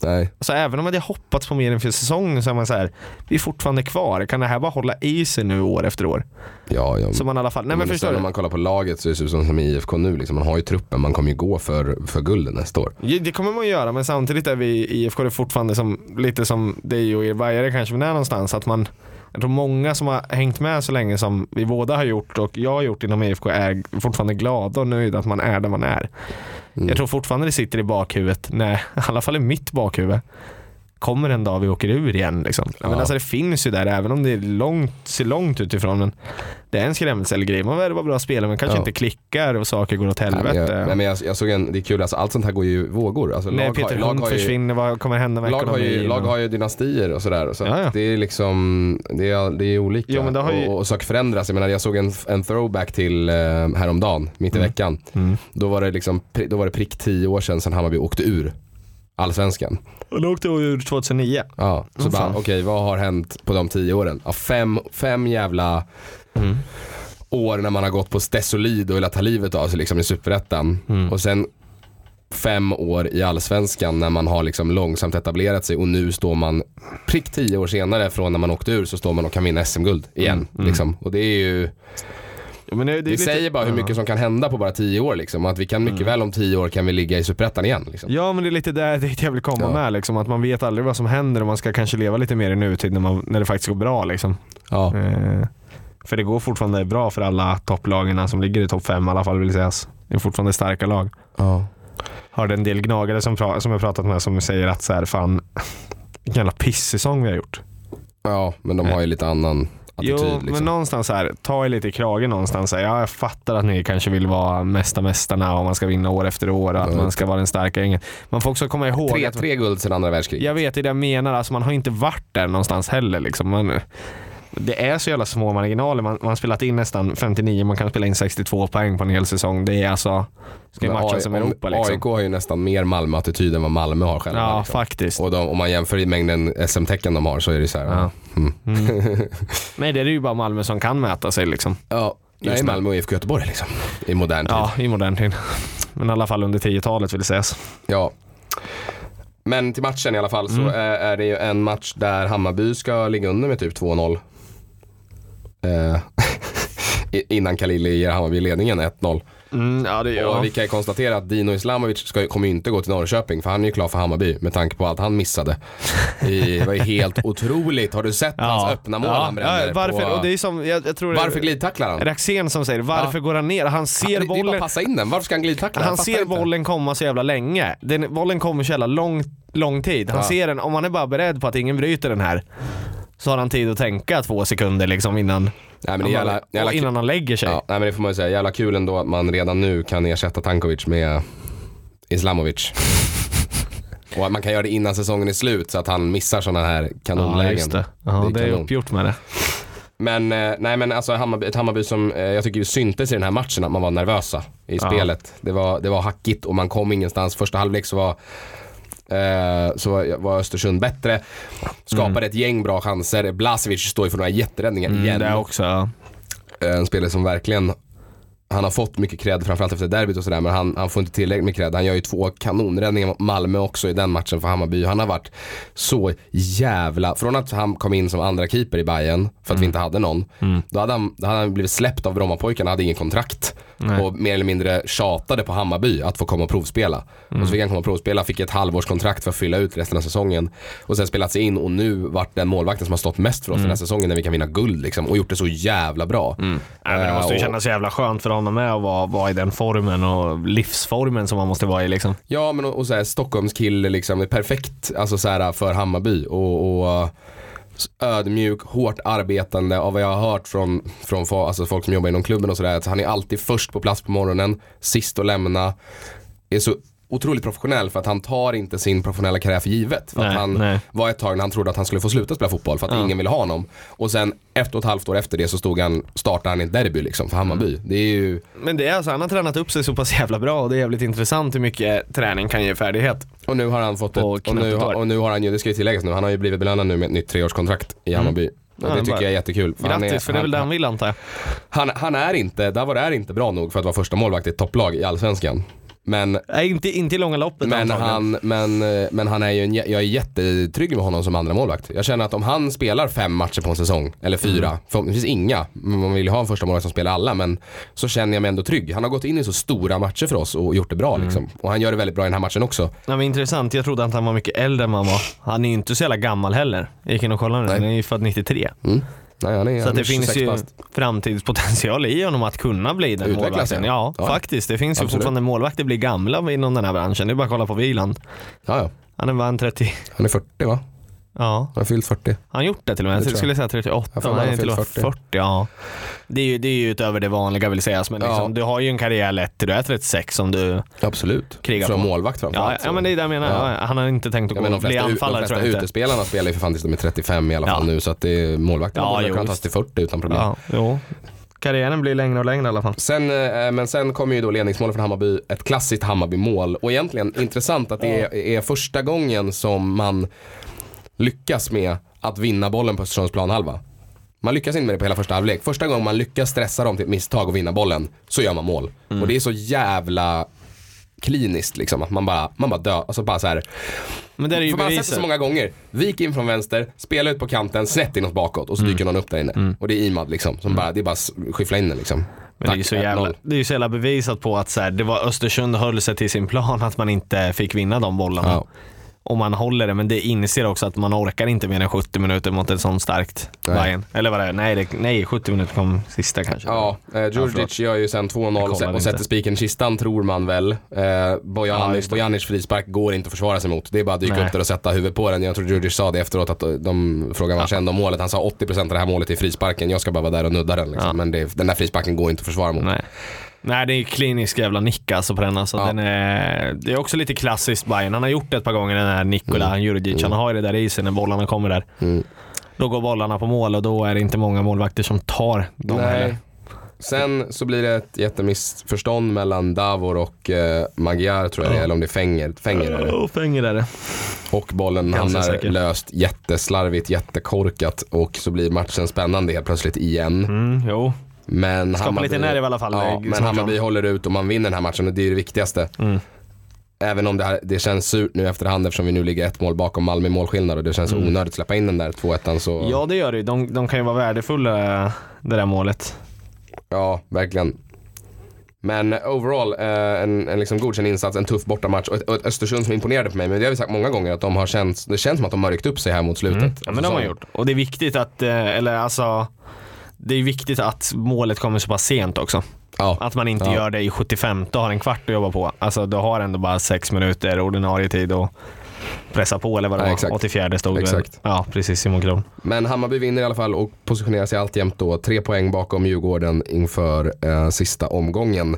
Nej. Så även om jag hade hoppats på mer inför säsongen så är man så här, vi är fortfarande kvar. Kan det här bara hålla i sig nu år efter år? Ja, ja. Så man i alla fall, nej men men förstår du? om man kollar på laget så ser det som, som i IFK nu. Liksom. Man har ju truppen, man kommer ju gå för, för guldet nästa år. Ja, Det kommer man ju göra men samtidigt är vi i IFK det fortfarande som, lite som dig och er bajare kanske men är någonstans att man jag tror många som har hängt med så länge som vi båda har gjort och jag har gjort inom IFK är fortfarande glada och nöjda att man är där man är. Mm. Jag tror fortfarande det sitter i bakhuvudet, nej, i alla fall i mitt bakhuvud. Kommer en dag vi åker ur igen liksom. Ja. Men alltså det finns ju där även om det är långt, ser långt utifrån. Men det är en skrämselgrej. Man värvar bra spelare men kanske Ja. inte klickar och saker går åt Nej, men helvete. jag, nej, men jag, jag såg en, det är kul, alltså, allt sånt här går ju i vågor. Alltså, När lag, Peter har, lag, Hund har ju, försvinner, vad kommer hända med lag, har ju, ekonomin? lag har ju dynastier och sådär. Så Ja. Det är liksom, det är, det är olika. Jo, ju- och, och saker förändras. Jag menar jag såg en, en throwback till eh, häromdagen, mitt i Mm. veckan. Mm. Då var, det liksom, då var det prick tio år sedan sedan Hammarby åkte ur allsvenskan. Och då åkte ur 2009. Ja, så Mm, bara okej vad har hänt på de tio åren? Ja, fem, fem jävla Mm. år när man har gått på stesolid och velat ta livet av sig liksom i superettan. Mm. Och sen fem år i allsvenskan när man har liksom långsamt etablerat sig och nu står man prick tio år senare från när man åkte ur så står man och kan vinna SM-guld igen. Mm, Liksom. Och det är ju, Ja, men det, det det lite- säger bara hur mycket som kan hända på bara tio år liksom. Att vi kan mycket väl om tio år kan vi ligga i superettan igen. Liksom. Ja men det är lite där dit jag vill komma Ja. med liksom, att man vet aldrig vad som händer och man ska kanske leva lite mer i nutid när, man, när det faktiskt går bra liksom. Ja. Eh, för det går fortfarande bra för alla topplagen som ligger i topp 5 i alla fall vill sägas. Det är fortfarande starka lag. Ja. Hörde en del gnagare som, som jag pratat med som säger att så här, fan vilken jävla pissäsong vi har gjort. ja, men de har ju lite annan attityd. Jo, liksom. men någonstans här, ta er lite i kragen någonstans. Här. Ja, jag fattar att ni kanske vill vara mesta mästarna och man ska vinna år efter år och att man ska vara den starka gängen. Man får också komma ihåg tre, att tre guld sedan andra världskriget. Jag vet det jag menar, alltså man har inte varit där någonstans heller. Liksom. Man, det är så jävla små marginaler. Man, man har spelat in nästan 59, man kan spela in 62 poäng på en hel säsong. Det är alltså, ska ju Men matcha AI som Europa liksom. AIK har ju nästan mer Malmö-attityd än vad Malmö har själva. Ja, liksom. faktiskt. Och de, om man jämför i mängden SM-tecken de har så är det så här. Ja. Mm. Nej, det är ju bara Malmö som kan mäta sig liksom. Ja, nej, Just det. Malmö och IFK Göteborg liksom. I modern tid. Ja, i modern tid. Men i alla fall under 10-talet vill sägas. Ja. Men till matchen i alla fall så Mm. är, är det ju en match där Hammarby ska ligga under med typ 2-0. Eh, innan Khalili ger Hammarby ledningen 1-0. Mm, ja, det Och vi kan ju konstatera att Dino Islamovic ska, kommer ju inte gå till Norrköping för han är ju klar för Hammarby med tanke på allt han missade. I, det var ju helt otroligt. Har du sett hans öppna mål han bränner? ja, varför, på, och det är som, jag, jag tror det varför glidtacklar han? Raxén som säger varför går han ner? Han ser det, det är bara bollen passa in den. Varför ska han glidtackla? Han fattar ser inte. bollen komma så jävla länge. Den, bollen kommer så jävla lång, lång tid. Han Ja. ser den, om han är bara beredd på att ingen bryter den här så har han tid att tänka två sekunder liksom innan, Nej, men jävla, jävla innan han lägger sig. Ja, nej men det får man ju säga. Jävla kul ändå att man redan nu kan ersätta Tankovic med Islamovic. Och att man kan göra det innan säsongen är slut så att han missar sådana här kanonlägen. just det. Ja, Det är det är kanon. uppgjort med det. Men, eh, nej men alltså Hammarby, ett Hammarby som eh, jag tycker syntes i den här matchen att man var nervösa i Ja. spelet. Det var, det var hackigt och man kom ingenstans. Första halvlek så var Eh, så var- Östersund bättre. Skapade ett gäng bra chanser. Blasevic står ju för några jätteräddningar igen. Mm, det också. ja. Eh, en spelare som verkligen han har fått mycket cred framförallt efter derbyt och sådär men han, han får inte tillräckligt med cred. Han gör ju två kanonräddningar mot Malmö också i den matchen för Hammarby. Han har varit så jävla, från att han kom in som andra keeper i Bayern för att vi inte hade någon. Då, hade han, då hade han blivit släppt av Brommapojkarna, hade ingen kontrakt. Nej. Och mer eller mindre tjatade på Hammarby att få komma och provspela. Och så fick han komma och provspela, fick ett halvårskontrakt för att fylla ut resten av säsongen. Och sen spelat sig in och nu vart den målvakten som har stått mest för oss den här säsongen när vi kan vinna guld liksom. Och gjort det så jävla bra. Nej, men det måste ju Eh, och- kännas jävla skönt för honom med att vara, vara i den formen och livsformen som man måste vara i liksom. Ja men och, och så här, Stockholmskille liksom, är perfekt alltså, så här, för Hammarby. Och, och ödmjuk, hårt arbetande av vad jag har hört från, från alltså, folk som jobbar inom klubben och sådär. Han är alltid först på plats på morgonen, sist att lämna. Är så otroligt professionell för att han tar inte sin professionella karriär för givet. För Nej, att han nej. var ett tag när han trodde att han skulle få sluta spela fotboll för att Ja. ingen ville ha honom. Och sen ett och ett halvt år efter det så stod han, startade han i ett derby liksom för Hammarby. Mm. Det är ju, Men det är alltså, han har tränat upp sig så pass jävla bra och det är jävligt intressant hur mycket träning kan ge färdighet. Och nu har han fått ett, och knappt nu, år. och nu har han ju, det ska ju tilläggas nu, han har ju blivit belönad nu med ett nytt treårskontrakt i Hammarby. Och Mm. Ja, det tycker jag är jättekul. För Grattis, han är, för det är väl det han, han vill antar jag. han, han är inte, Davor är inte bra nog för att vara första målvakt i ett topplag i Allsvenskan. Men, Nej, inte, inte i långa loppet men, antagligen. han, men, eh, men han är ju en, jag är jättetrygg med honom som andra målvakt. Jag känner att om han spelar fem matcher på en säsong, eller fyra, Mm. förhoppningsvis inga, man vill ju ha en första målvakt som spelar alla, men så känner jag mig ändå trygg. Han har gått in i så stora matcher för oss och gjort det bra Mm. liksom. Och han gör det väldigt bra i den här matchen också. Nej, men intressant, jag trodde att han var mycket äldre än han var. Han är ju inte så jävla gammal heller. Jag gick in och kollade nu, han är ju född 93. Mm. Nej, han är, Så han det finns 26 ju bast. framtidspotential i honom att kunna bli den Utvecklas, målvakten. Ja, ja. faktiskt. Det finns ju Absolut. fortfarande målvakter blir gamla inom den här branschen. Det är bara att kolla på Wieland. Ja, ja. Han är bara en 30, Han är 40 va? Ja, Han har fyllt 40. har han gjort det till och med? Det Jag skulle säga 38, Jag han till och med fyllt 40. 40. ja. Det är, ju, det är ju utöver det vanliga vill sägas, men Ja. liksom, du har ju en karriär lätt till du är 36 som du Absolut. Krigar Som på. målvakt Ja, framförallt. ja men det är det jag menar. Ja. Ja, Han har inte tänkt att Ja, gå de och bli de anfallare tror flesta inte. utespelarna spelar ju för fan tills de är 35 i alla fall Ja. nu så att det är målvakterna Ja, jo, kunna tas till 40 utan problem. Ja, jo. Karriären blir längre och längre i alla fall. Sen, eh, men sen kommer ju då ledningsmålet från Hammarby, ett klassiskt Hammarby-mål. Och egentligen intressant att det är, är första gången som man lyckas med att vinna bollen på Östersunds planhalva. Man lyckas inte med det på hela första halvlek. Första gången man lyckas stressa dem till ett misstag och vinna bollen, så gör man mål. Och det är så jävla kliniskt liksom. Att man bara, man bara dör. Alltså bara så här. Men det är ju För man har sett det så många gånger. Vik in från vänster, spela ut på kanten, snett inåt bakåt och så dyker någon upp där inne. Och det är Imad liksom. Som bara, det är bara skyffla in den liksom. Men det är ju så Tack, jävla, 1-0. det är ju så jävla bevisat på att så här, det var Östersund höll sig till sin plan att man inte fick vinna de bollarna. Ja. Och man håller det, men det inser också att man orkar inte mer än 70 minuter mot ett sånt starkt. Bayern. Eller vad det är, nej, det, nej 70 minuter kom sista kanske. Ja, eh, Djurdjic förlåt. gör ju sen 2-0 Jag och, sätter spiken i kistan tror man väl. Eh, Ja, Bojanic, det. Bojanic frispark går inte att försvara sig mot. Det är bara att dyka Nej. upp där och sätta huvudet på den. Jag tror Djurdjic sa det efteråt att de frågade vad han kände om målet. Han sa 80% av det här målet är frisparken. Jag ska bara vara där och nudda den. Liksom. Ja. Men det, den där frisparken går inte att försvara mot. Nej. Nej, det är klinisk jävla nick alltså på den. Alltså, Ja. den är, det är också lite klassiskt Bayern. Han har gjort det ett par gånger den här Nikola mm. Djurdjic. Han har ju det där i sig när bollarna kommer där. Mm. Då går bollarna på mål och då är det inte många målvakter som tar dem heller. Nej. Sen så blir det ett jättemissförstånd mellan Davor och eh, Magyar tror jag det är, eller om det är Fenger. Fenger är det. Och fänger är det. Och bollen Ganska hamnar löst jätteslarvigt, jättekorkat och så blir matchen spännande helt plötsligt igen. Mm, jo. Men Skapa lite nerv i alla fall. Ja, Det är men Hammarby håller ut och man vinner den här matchen och det är det viktigaste. Mm. Även om det, här, det känns surt nu efterhand eftersom vi nu ligger ett mål bakom Malmö i målskillnad och det känns Mm. onödigt att släppa in den där 2-1 så Ja, det gör det ju. De, de kan ju vara värdefulla, det där målet. ja, verkligen. Men overall, eh, en, en liksom godkänd insats, en tuff bortamatch och ett, och ett Östersund som imponerade på mig. Men det har vi sagt många gånger att de har känts, det känns som att de har ryckt upp sig här mot slutet. Mm. Ja, men de har Så- gjort. Och det är viktigt att, eh, eller alltså, det är viktigt att målet kommer så pass sent också. Ja, Att man inte Ja. gör det i 75 och har en kvart att jobba på. Alltså du har ändå bara sex minuter ordinarie tid och pressa på eller vad det Ja, var. exakt. 84 stod det. Exakt. Ja, precis Simon Kron. Men Hammarby vinner i alla fall och positionerar sig alltjämt då tre poäng bakom Djurgården inför eh, sista omgången.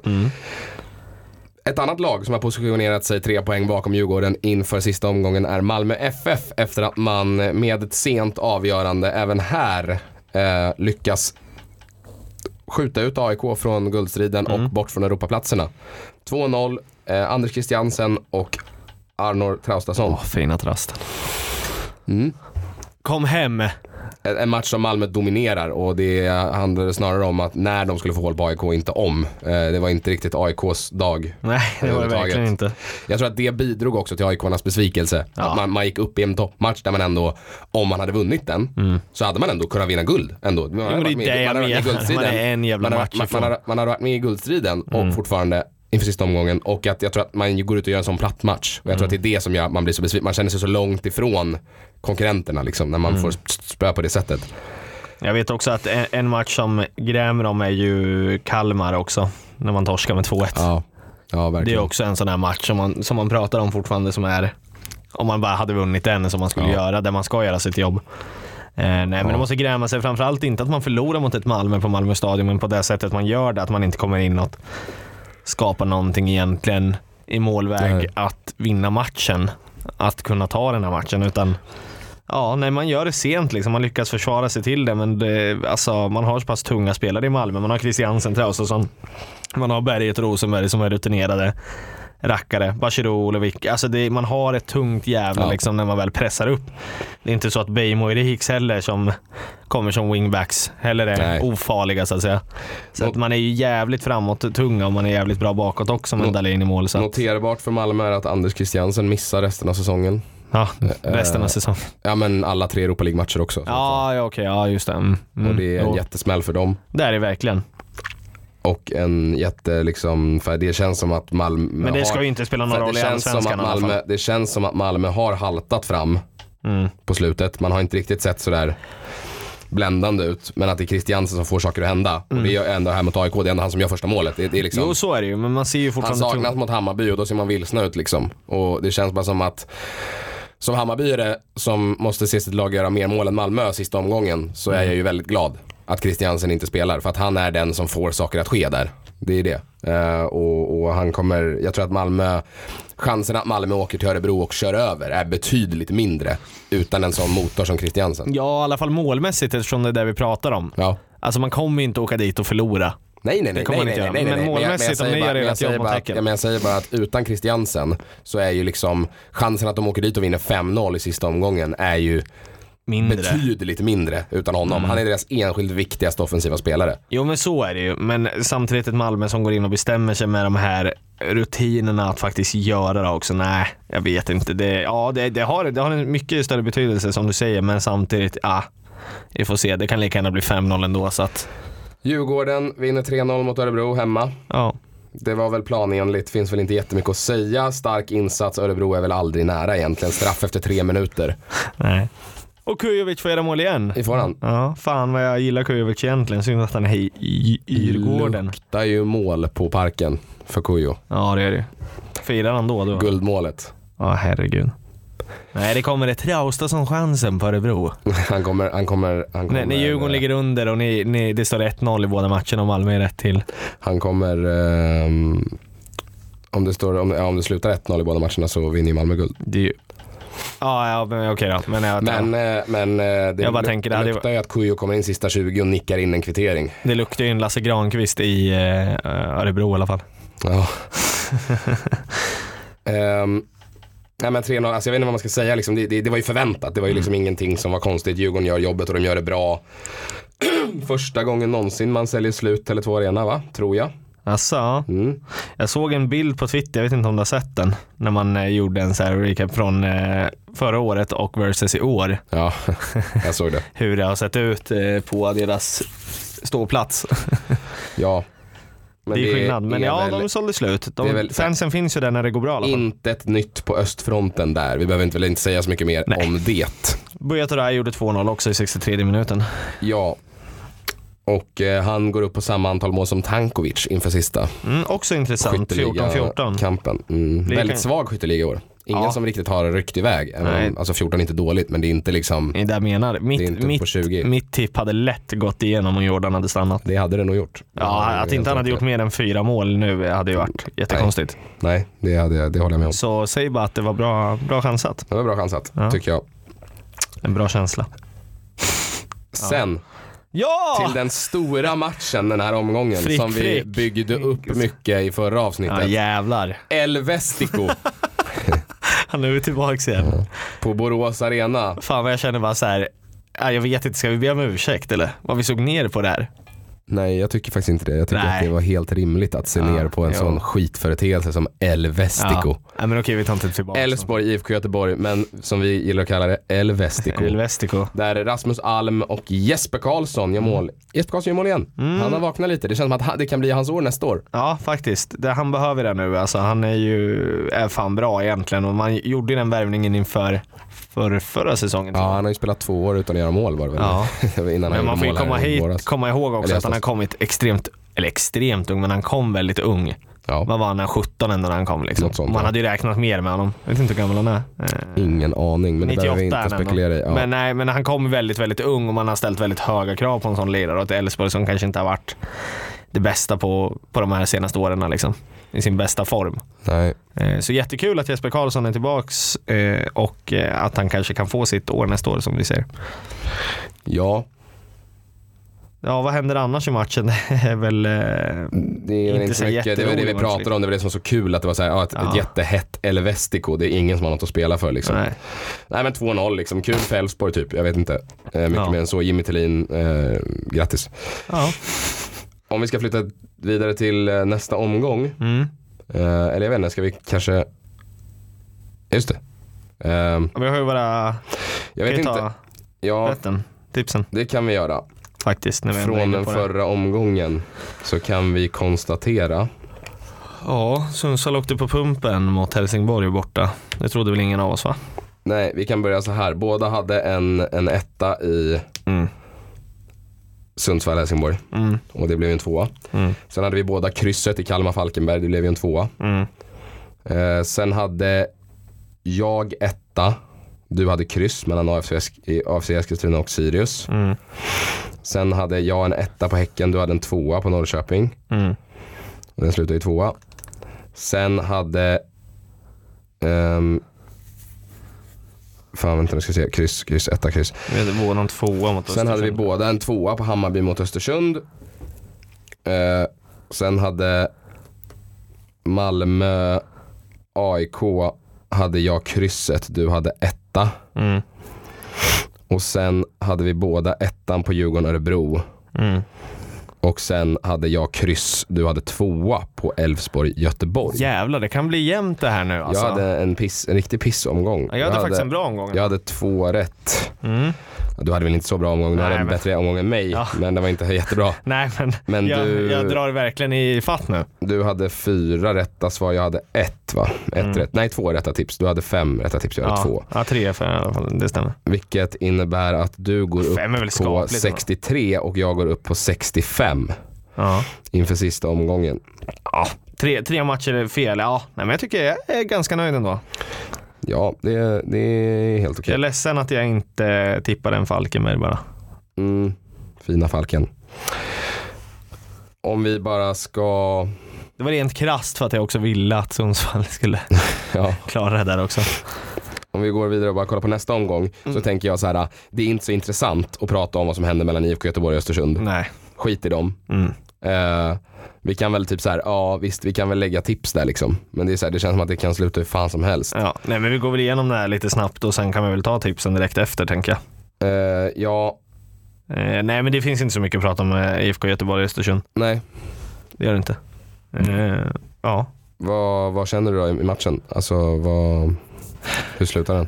Ett annat lag som har positionerat sig tre poäng bakom Djurgården inför sista omgången är Malmö FF efter att man med ett sent avgörande även här eh, lyckas skjuta ut AIK från guldstriden och bort från Europaplatserna. 2-0, eh, Anders Christiansen och Arnor Traustason. Åh, fina trasten. Mm. Kom hem. En match som Malmö dominerar och det handlade snarare om att när de skulle få håll på AIK, inte om. Eh, Det var inte riktigt AIKs dag. Nej, det var det verkligen inte. Jag tror att det bidrog också till AIK-arnas besvikelse. Ja. Att man, man gick upp i en toppmatch där man ändå, om man hade vunnit den, så hade man ändå kunnat vinna guld. Ändå. Man hade Mm. det är det jag man hade menar. Man är en jävla man, hade- match man, man, ifrån. hade, man hade varit med i guldstriden Mm. och fortfarande inför sista omgången och att jag tror att man går ut och gör en sån platt match. Och jag tror att det är det som gör att man blir så besviken. Man känner sig så långt ifrån konkurrenterna liksom när man Mm. får spö på det sättet. Jag vet också att en, match som grämer dem är ju Kalmar också. När man torskar med 2-1. Ja, ja Det är också en sån här match som man, som man pratar om fortfarande som är, om man bara hade vunnit den som man skulle Ja. göra, där man ska göra sitt jobb. Eh, nej men det måste gräma sig framförallt inte att man förlorar mot ett Malmö på Malmö stadion, men på det sättet man gör det, att man inte kommer in och skapar någonting egentligen i målväg Nej. att vinna matchen. Att kunna ta den här matchen, utan Ja, nej man gör det sent liksom. Man lyckas försvara sig till det, men det, alltså, man har så pass tunga spelare i Malmö. Man har Christiansen, Traustason, man har Berget och Rosenberg som är rutinerade rackare. Bachirou, Olevik. Alltså det, man har ett tungt jävla Ja. liksom, när man väl pressar upp. Det är inte så att Beijmo och Riks heller som kommer som wingbacks heller är Nej. ofarliga så att säga. Så Not- att man är ju jävligt framåt tunga och man är jävligt bra bakåt också med Dahlin i mål. Så att, Noterbart för Malmö är att Anders Christiansen missar resten av säsongen. ja, resten av säsongen. Ja men alla tre Europa League-matcher också. Ja, ja okej, ja just det. Mm, Och det är en jättesmäll för dem. Det är det verkligen. Och en jätte liksom, för det känns som att Malmö Men det har, ska ju inte spela någon roll det i Allsvenskan att i alla fall. Det känns som att Malmö har haltat fram Mm. på slutet. Man har inte riktigt sett sådär bländande ut. Men att det är Christiansen som får saker att hända. Och det är ändå här mot AIK, det är ändå han som gör första målet. Det, det är liksom, Jo, så är det ju, men man ser ju han fortfarande... saknas mot Hammarby och då ser man vilsna ut liksom. Och det känns bara som att som Hammarbyare som måste se sitt lag göra mer mål än Malmö sista omgången så är jag ju väldigt glad att Christiansen inte spelar. För att han är den som får saker att ske där. Det är det. Eh, och, och han kommer, jag tror att Malmö, chansen att Malmö åker till Örebro och kör över är betydligt mindre utan en sån motor som Christiansen. Ja, i alla fall målmässigt eftersom det är det vi pratar om. Ja, Alltså man kommer inte åka dit och förlora. Nej nej nej. Nej, man inte nej, göra. nej, Men nej, målmässigt, om ni gör men jag ert säger jobb täcker. att- Men jag säger bara att utan Christiansen så är ju liksom chansen att de åker dit och vinner 5-0 i sista omgången är ju Mindre. betydligt mindre utan honom. Mm. Han är deras enskilt viktigaste offensiva spelare. Jo men så är det ju. Men samtidigt ett Malmö som går in och bestämmer sig med de här rutinerna att faktiskt göra det också. Nej, jag vet inte. Det, ja, det, det, har, det har en mycket större betydelse som du säger, men samtidigt, ja. Vi får se, det kan lika gärna bli 5-0 ändå så att, Djurgården vinner 3-0 mot Örebro hemma. ja. Det var väl planenligt, finns väl inte jättemycket att säga. Stark insats, Örebro är väl aldrig nära egentligen. Straff efter tre minuter. Nej. Och Kujovic får göra mål igen. I får han. Ja, fan vad jag gillar Kujovic egentligen. Synd att han är i, i Yrgården. Luktar ju mål på parken för Kujo. Ja, det är det Firar han då? då? Guldmålet. Ja, herregud. Nej, det kommer ett Traustason-chansen på Örebro. Han kommer, han kommer, han kommer. När, Djurgården ligger under och ni, ni, det står 1-0 i båda matcherna och Malmö är rätt till. Han kommer, ehm, om, det står, om, ja, om det slutar 1-0 i båda matcherna så vinner ju Malmö guld. Det är ju... Ja, ja men okej då. Men, jag, Men, eh, men eh, det, Jag bara tänker, det hade- luktar ju att Kujo kommer in sista 20 och nickar in en kvittering. det luktar ju en Lasse Granqvist i eh, Örebro i alla fall. Ja. Ehm, nej men 3-0, alltså jag vet inte vad man ska säga liksom. det, det, det var ju förväntat. Det var ju liksom ingenting som var konstigt. Djurgården gör jobbet och de gör det bra. Första gången någonsin man säljer slut Tele2 Arena va? Tror jag. Alltså. Mm. jag såg en bild på Twitter, jag vet inte om du har sett den, när man eh, gjorde en så här recap från eh, förra året och versus i år. Ja, jag såg det. Hur det har sett ut eh, på deras ståplats. Ja. Det är skillnad. Men är ja, väl de sålde slut. De, väl- fansen finns ju där när det går bra i alla fall. inte ett nytt på östfronten där. Vi behöver inte, väl inte säga så mycket mer Nej. om det. Buya Turay gjorde 2-0 också i 63 minuten. Ja. Och eh, han går upp på samma antal mål som Tankovic inför sista Mm, också intressant. 14-14. kampen. Mm. Det Väldigt kan- svag skytteliga i år. Ingen Ja. som riktigt har ryckt iväg. Nej. alltså 14 är inte dåligt men det är inte liksom, Det är det jag menar. det Mitt, inte på mitt, 20. mitt tipp hade lätt gått igenom om Jordan hade stannat. Det hade det nog gjort. Ja, att inte han hade gjort mer än fyra mål nu hade ju varit jättekonstigt. Nej, det, hade, jag- det håller jag med om. Så säg bara att det var bra, bra chansat. Det var bra chansat, Ja. tycker jag. En bra känsla. Sen Ja! till den stora matchen den här omgången Frick, som vi frick. byggde upp mycket i förra Ja avsnittet. jävlar. El Vestico Han är ju tillbaks igen. på Borås Arena. Fan vad jag känner bara så här. ja, Jag vet inte, ska vi be om ursäkt eller? Vad vi såg ner på där. Nej, jag tycker faktiskt inte det. Jag tycker Nej. att det var helt rimligt att se Ja, ner på en jo. sån skitföreteelse som El Vestico. Ja. Men okej vi tar inte tillbaka. Elfsborg, IFK Göteborg, men som vi gillar att kalla det, El Vestico. El Vestico. Där Rasmus Alm och Jesper Karlsson gör mål. Jesper Karlsson gör mål igen. Han har vaknat lite. Det känns som att det kan bli hans år nästa år. Ja faktiskt, det, han behöver det nu. Alltså, han är ju är fan bra egentligen och man gjorde den värvningen inför för förra säsongen. Ja, han har ju spelat två år utan att göra mål var det väl? Ja. Innan Men man får ju komma, hit, komma ihåg också att han har kommit extremt, eller extremt ung, men han kom väldigt ung. Ja, Vad var han, 17 ändå när han kom liksom. Sånt, Man ja. hade ju räknat mer med honom. Jag vet inte hur gammal han är. Eh, ingen aning, men det behöver vi 98 är inte spekulera i. Ja. Men nej, men han kom väldigt, väldigt ung och man har ställt väldigt höga krav på en sån lirare och ett Elfsborg som kanske inte har varit det bästa på, på de här senaste åren liksom. I sin bästa form. Nej. Eh, Så jättekul att Jesper Karlsson är tillbaks eh, och eh, att han kanske kan få sitt år nästa år som vi ser. Ja, Ja, vad händer annars i matchen? Det är väl... det är väl Inte så mycket. Det var det vi pratade om. Det var det som var så kul att det var så här, ett, Ja. ett jättehett El Vestico. Det är ingen som har något att spela för liksom. Nej. Nej men 2-0 liksom. Kul för Elfsborg typ. Jag vet inte. Mycket Ja. mer än så. Jimmy Tillin, eh, grattis. Ja. Om vi ska flytta vidare till eh, nästa omgång. Mm. Eh, eller jag vet inte, ska vi kanske... Just det. Eh, Vi har ju bara... jag vet inte. ta Ja, rätten, tipsen det kan vi göra. faktiskt. När vi Från den på det. förra omgången så kan vi konstatera. Ja, Sundsvall åkte på pumpen mot Helsingborg borta. Det trodde väl ingen av oss va? Nej, vi kan börja så här. Båda hade en, en etta i Mm. Sundsvall-Helsingborg Mm. och det blev en tvåa. Mm. Sen hade vi båda krysset i Kalmar-Falkenberg, det blev ju en tvåa. Mm. Eh, sen hade jag etta, du hade kryss mellan AFC, Eskilstuna och Sirius. Mm. Sen hade jag en etta på Häcken, du hade en tvåa på Norrköping. Mm. Och den slutade i tvåa. Sen hade ehm, fan vänta nu ska jag se, kryss, kryss, etta, kryss. Vi hade båda en tvåa mot Sen hade vi Östersund. båda en tvåa på Hammarby mot Östersund. Eh, sen hade Malmö, AIK, hade jag krysset, du hade etta. Mm. Och sen hade vi båda ettan på Djurgården, Örebro. Mm. Och sen hade jag kryss, du hade tvåa på Elfsborg, Göteborg. Jävlar, det kan bli jämnt det här nu alltså. Jag hade en, piss, en riktig pissomgång. Ja, jag hade faktiskt en bra omgång. Jag hade två rätt. Mm. Du hade väl inte så bra omgång, du Nej, hade en men- bättre omgång än mig. Ja. Men det var inte jättebra. Nej men, Men jag, du- jag drar verkligen i fatt nu. Du hade fyra rätta svar, jag hade ett va? Ett Mm. rätt. Nej, två rätta tips. Du hade fem rätta tips, jag hade Ja, två. ja, tre för i alla fall, det stämmer. Vilket innebär att du går upp på skapligt ändå. 63 och jag går upp på 65 Ja. inför sista omgången. ja. Tre, tre matcher fel, ja. Nej, men jag tycker jag är ganska nöjd ändå. Ja, det, det är helt okej. Jag är ledsen att jag inte tippade en Falkenberg bara. Mm, fina Falken. Om vi bara ska... Det var rent krasst för att jag också ville att Sundsvall skulle Ja, klara det där också. om vi går vidare och bara kollar på nästa omgång Mm. så tänker jag så här. Det är inte så intressant att prata om vad som händer mellan IFK Göteborg och Östersund. Nej. Skit i dem. Mm. Eh, vi kan väl typ så här, ja visst vi kan väl lägga tips där liksom. Men det, är så här, det känns som att det kan sluta hur fan som helst. Ja, nej men vi går väl igenom det här lite snabbt och sen kan vi väl ta tipsen direkt efter tänker jag. Eh, ja, Eh, nej men det finns inte så mycket att prata om eh, IFK Göteborg och Östersund. nej. Det gör det inte. Eh, ja. Vad, vad känner du då i i matchen? Alltså vad, hur slutar den?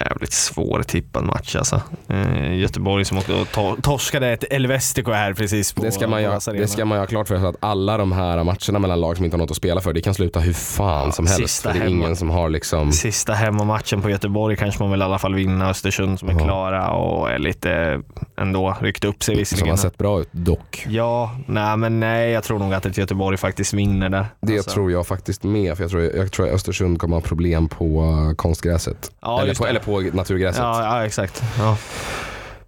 Jävligt svårtippad match alltså. Eh, Göteborg som åkte och to- torskade ett Elvestico här precis på Det ska, man Arena. det ska man ha klart för sig att alla de här matcherna mellan lag som inte har något att spela för, det kan sluta hur fan som helst. För det är hemma. ingen som har liksom, Sista hemmamatchen på Göteborg kanske man väl i alla fall vinna. Östersund som är Ja. klara och är lite ändå ryckt upp sig som visserligen. har sett bra ut dock. Ja, nej men nej jag tror nog att ett Göteborg faktiskt vinner där. Det Alltså, tror jag faktiskt med, för jag tror, jag tror att Östersund kommer ha problem på konstgräset. Ja, eller, på. Eller på naturgräset. Ja, ja exakt. Ja.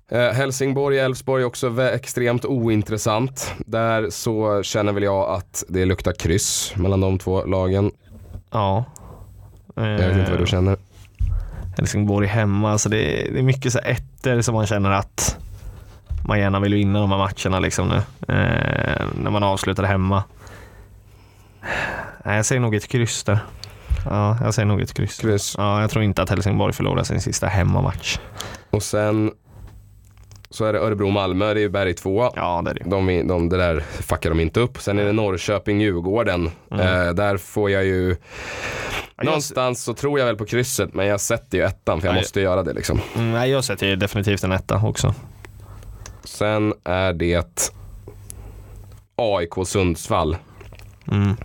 Eh, Helsingborg, Elfsborg också extremt ointressant. Där så känner väl jag att det luktar kryss mellan de två lagen. ja. Jag vet inte vad du känner. Helsingborg hemma, alltså det, är, det är mycket så ettor som man känner att man gärna vill vinna de här matcherna liksom nu. Eh, när man avslutar hemma. Nej, jag säger nog ett kryss där. Ja, jag säger nog ett kryss. Kryss. Ja, jag tror inte att Helsingborg förlorar sin sista hemmamatch. Och sen så är det Örebro-Malmö, det är ju Berg 2. Ja, det är det. De, de, det där fuckar de inte upp. Sen är det Norrköping-Djurgården. Mm. Eh, där får jag ju, jag- någonstans så tror jag väl på krysset men jag sätter ju ettan för jag Ja, måste göra det liksom. Mm, nej, jag sätter ju definitivt en etta också. Sen är det AIK Sundsvall. Mm.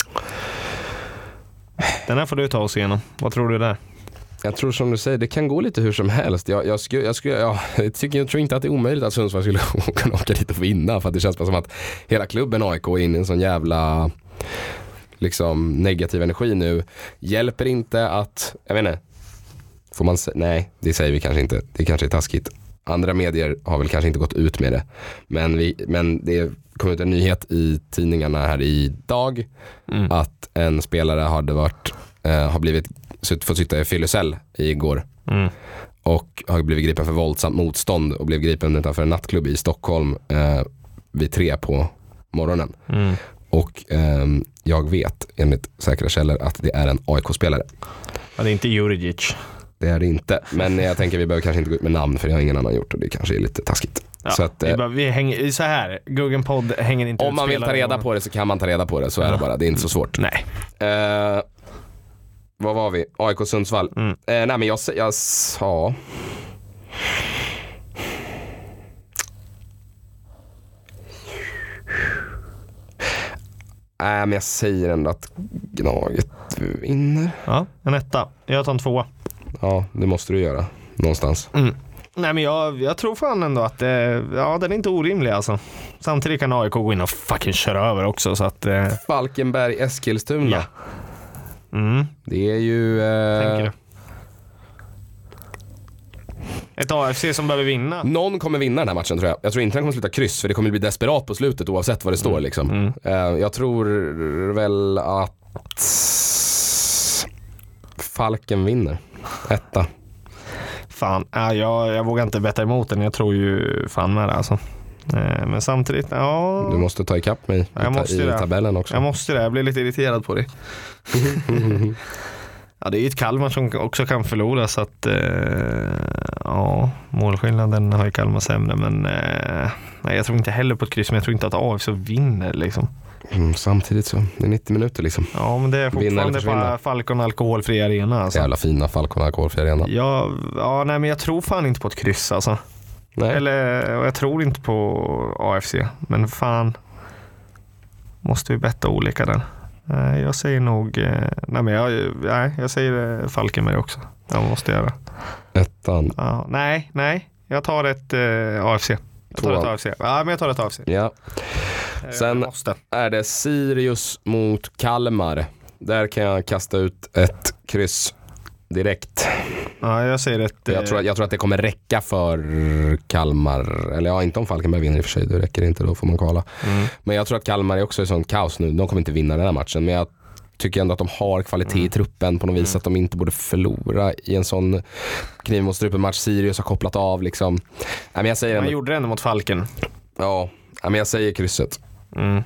Den här får du ta oss igenom. Vad tror du där? Jag tror som du säger, det kan gå lite hur som helst. Jag, jag, skulle, jag, skulle, ja, jag, tycker, jag tror inte att det är omöjligt att Sundsvall skulle kunna åka dit och vinna. För att det känns bara som att hela klubben AIK är inne i en sån jävla liksom, negativ energi nu. Hjälper inte att, jag vet inte, får man säga, nej det säger vi kanske inte. Det kanske är taskigt. Andra medier har väl kanske inte gått ut med det. Men, vi, men det kom ut en nyhet i tidningarna här idag Mm. att en spelare hade varit, eh, har blivit, fått sitta i fyllecell igår Mm. och har blivit gripen för våldsamt motstånd och blev gripen utanför en nattklubb i Stockholm eh, vid tre på morgonen. Mm. Och ehm, jag vet enligt säkra källor att det är en AIK-spelare. Ja, det är inte Juridic. Det är det inte, men jag tänker vi behöver kanske inte gå ut med namn för det har ingen annan gjort och det kanske är lite taskigt. Ja, Så att, vi, eh, bara, vi hänger, så här, Guggen podd hänger inte om man vill ta reda på det så kan man ta reda på det, så är det bara. Det är inte så svårt. Nej. Eh, vad var vi? AIK Sundsvall. Mm. Eh, nej men jag, jag sa... Nej men jag säger ändå att Gnaget vinner. Ja, en etta. Jag tar en tvåa. Ja, det måste du göra. Någonstans. Mm. Nej men jag, jag tror fan ändå att eh, ja, den är inte orimlig alltså. Samtidigt kan AIK gå in och fucking köra över också så att eh, Falkenberg, Eskilstuna. Ja. mm, Det är ju... Eh. Ett AFC som behöver vinna. någon kommer vinna den här matchen tror jag. Jag tror inte den kommer sluta kryss för det kommer bli desperat på slutet oavsett vad det står liksom. Mm. Eh, jag tror väl att Falken vinner. Etta. fan, ja, jag, jag vågar inte betta emot den. Jag tror ju fan med det alltså. Eh, Men samtidigt, ja. Du måste ta ikapp mig i, Jag måste i det. tabellen också. Jag måste det, jag blir lite irriterad på det. ja, det är ju ett Kalmar som också kan förlora så att eh, ja, målskillnaden har ju Kalmar sämre men eh, nej, jag tror inte heller på ett kryss men jag tror inte att AFC vinner liksom. Mm, samtidigt så, det är 90 minuter liksom. Ja men det är fortfarande på Falcon alkoholfri arena alltså. Jävla fina Falcon Alkoholfri Arena. Ja, ja, nej men jag tror fan inte på ett kryss alltså. Nej. Eller, och jag tror inte på AFC. Men fan. Måste vi betta olika där. Nej, Jag säger nog, eh, nej men jag, nej, jag säger eh, Falkenberg också. Jag måste göra. Ettan. Ja, nej, nej. Jag tar ett eh, AFC. Jag tar Tvåan. ett AFC. Ja, men jag tar ett AFC. Ja. Eh, Sen-. Är det Sirius mot Kalmar. Där kan jag kasta ut ett kryss direkt. Ja, jag säger ett... Jag tror, att- jag tror att det kommer räcka för Kalmar. Eller ja, inte om Falkenberg vinner i och för sig. Det räcker inte, då får man kvala. Mm. Men jag tror att Kalmar är också i sånt kaos nu. De kommer inte vinna den här matchen. Men jag tycker ändå att de har kvalitet Mm. i truppen på något vis. Att de inte borde förlora i en sån kniv mot strupen match. Sirius har kopplat av liksom. Nej, men jag säger Man ändå, gjorde det ändå mot Falken. ja, men jag säger krysset. Mm.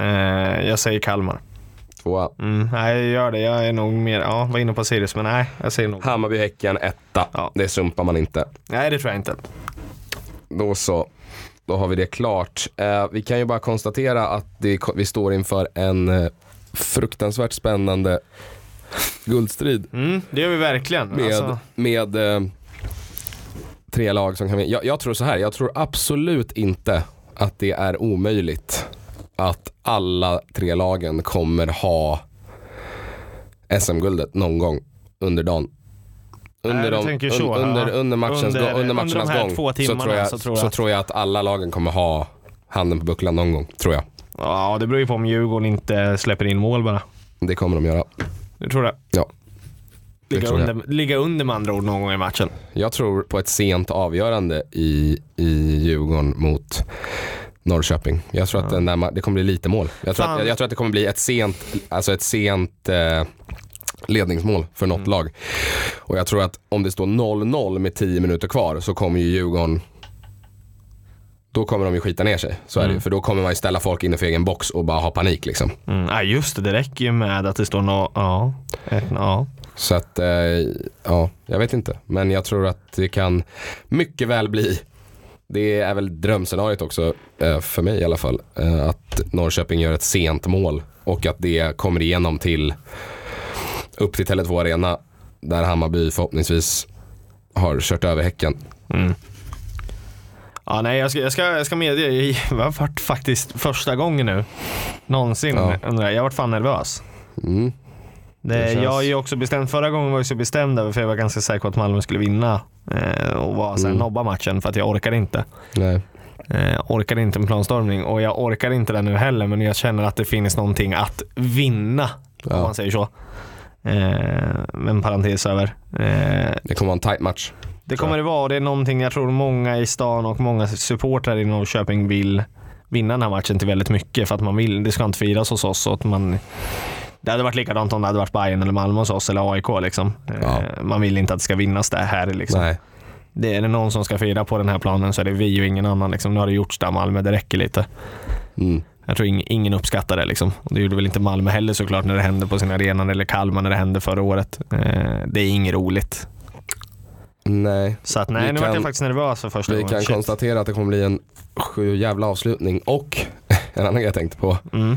Eh, jag säger Kalmar. Tvåa. Mm, nej, jag gör det. Jag är nog mer, ja, var inne på Sirius, men nej, jag säger nog. Hammarby-Häcken etta. Ja. Det sumpar man inte. Nej, det tror jag inte. Då så. Då har vi det klart. Eh, vi kan ju bara konstatera att det, vi står inför en eh, fruktansvärt spännande guldstrid Mm, det gör vi verkligen. med, Alltså, med eh, tre lag som kan vinna. Jag, jag tror så här, jag tror absolut inte att det är omöjligt att alla tre lagen kommer ha SM-guldet någon gång under dagen. Under, de, un, så, under, ja. under, matchens, Under- gång- under under matchernas de här gång två så, tror jag, så så, tror jag att- tror jag att alla lagen kommer ha handen på bucklan någon gång, tror jag. ja, det beror ju på om Djurgården inte släpper in mål bara. Det kommer de göra. Du tror det? Ja. Det Ligga under, ligga under med andra ord någon gång i matchen. Jag tror på ett sent avgörande i, i Djurgården mot Norrköping. Jag tror att den där, det kommer bli lite mål. Jag tror, att, jag tror att det kommer bli ett sent, alltså ett sent eh, ledningsmål för Mm. något lag. Och jag tror att om det står 0-0 med 10 minuter kvar så kommer ju Djurgården då kommer de ju skita ner sig. Så är det Mm. ju. För då kommer man ju ställa folk innanför egen box och bara ha panik liksom. Mm. Ja, just det. Det räcker ju med att det står no, ja, ett, ja. Så att, eh, ja, jag vet inte. Men jag tror att det kan mycket väl bli, det är väl drömscenariot också, eh, för mig i alla fall, eh, att Norrköping gör ett sent mål och att det kommer igenom till, upp till Tele2 Arena, där Hammarby förhoppningsvis har kört över Häcken. Mm. Ja, nej, jag ska, jag ska, jag ska medge, det har varit faktiskt första gången nu någonsin. Ja. Jag Jag har varit fan nervös. Mm. Det, känns- Jag är ju också bestämd, förra gången var jag så bestämd över för jag var ganska säker på att Malmö skulle vinna eh, och var så här, Mm. nobba matchen för att jag orkade inte. Nej. Eh, orkade inte en planstormning och jag orkar inte det nu heller men jag känner att det finns någonting att vinna om Ja. man säger så. Eh, med en parentes över. Eh, Det kommer vara en tight match. det kommer det vara och det är någonting jag tror många i stan och många supportrar i Norrköping vill vinna den här matchen till väldigt mycket för att man vill, det ska inte firas hos oss och att man det hade varit likadant om det hade varit Bayern eller Malmö hos oss eller AIK liksom. Ja. Eh, Man vill inte att det ska vinnas det här liksom. Nej. Det är det någon som ska fira på den här planen så är det vi och ingen annan liksom. Nu har det gjorts där Malmö, det räcker lite. Mm. Jag tror ing, ingen uppskattar det liksom. Det gjorde väl inte Malmö heller såklart när det hände på sin arena eller Kalmar när det hände förra året. Eh, det är inget roligt. Nej. Så att nej, Vi nu kan- jag faktiskt nervös för första Vi gången. kan Shit. konstatera att det kommer bli en sju jävla avslutning och en annan grej jag tänkte på. Mm.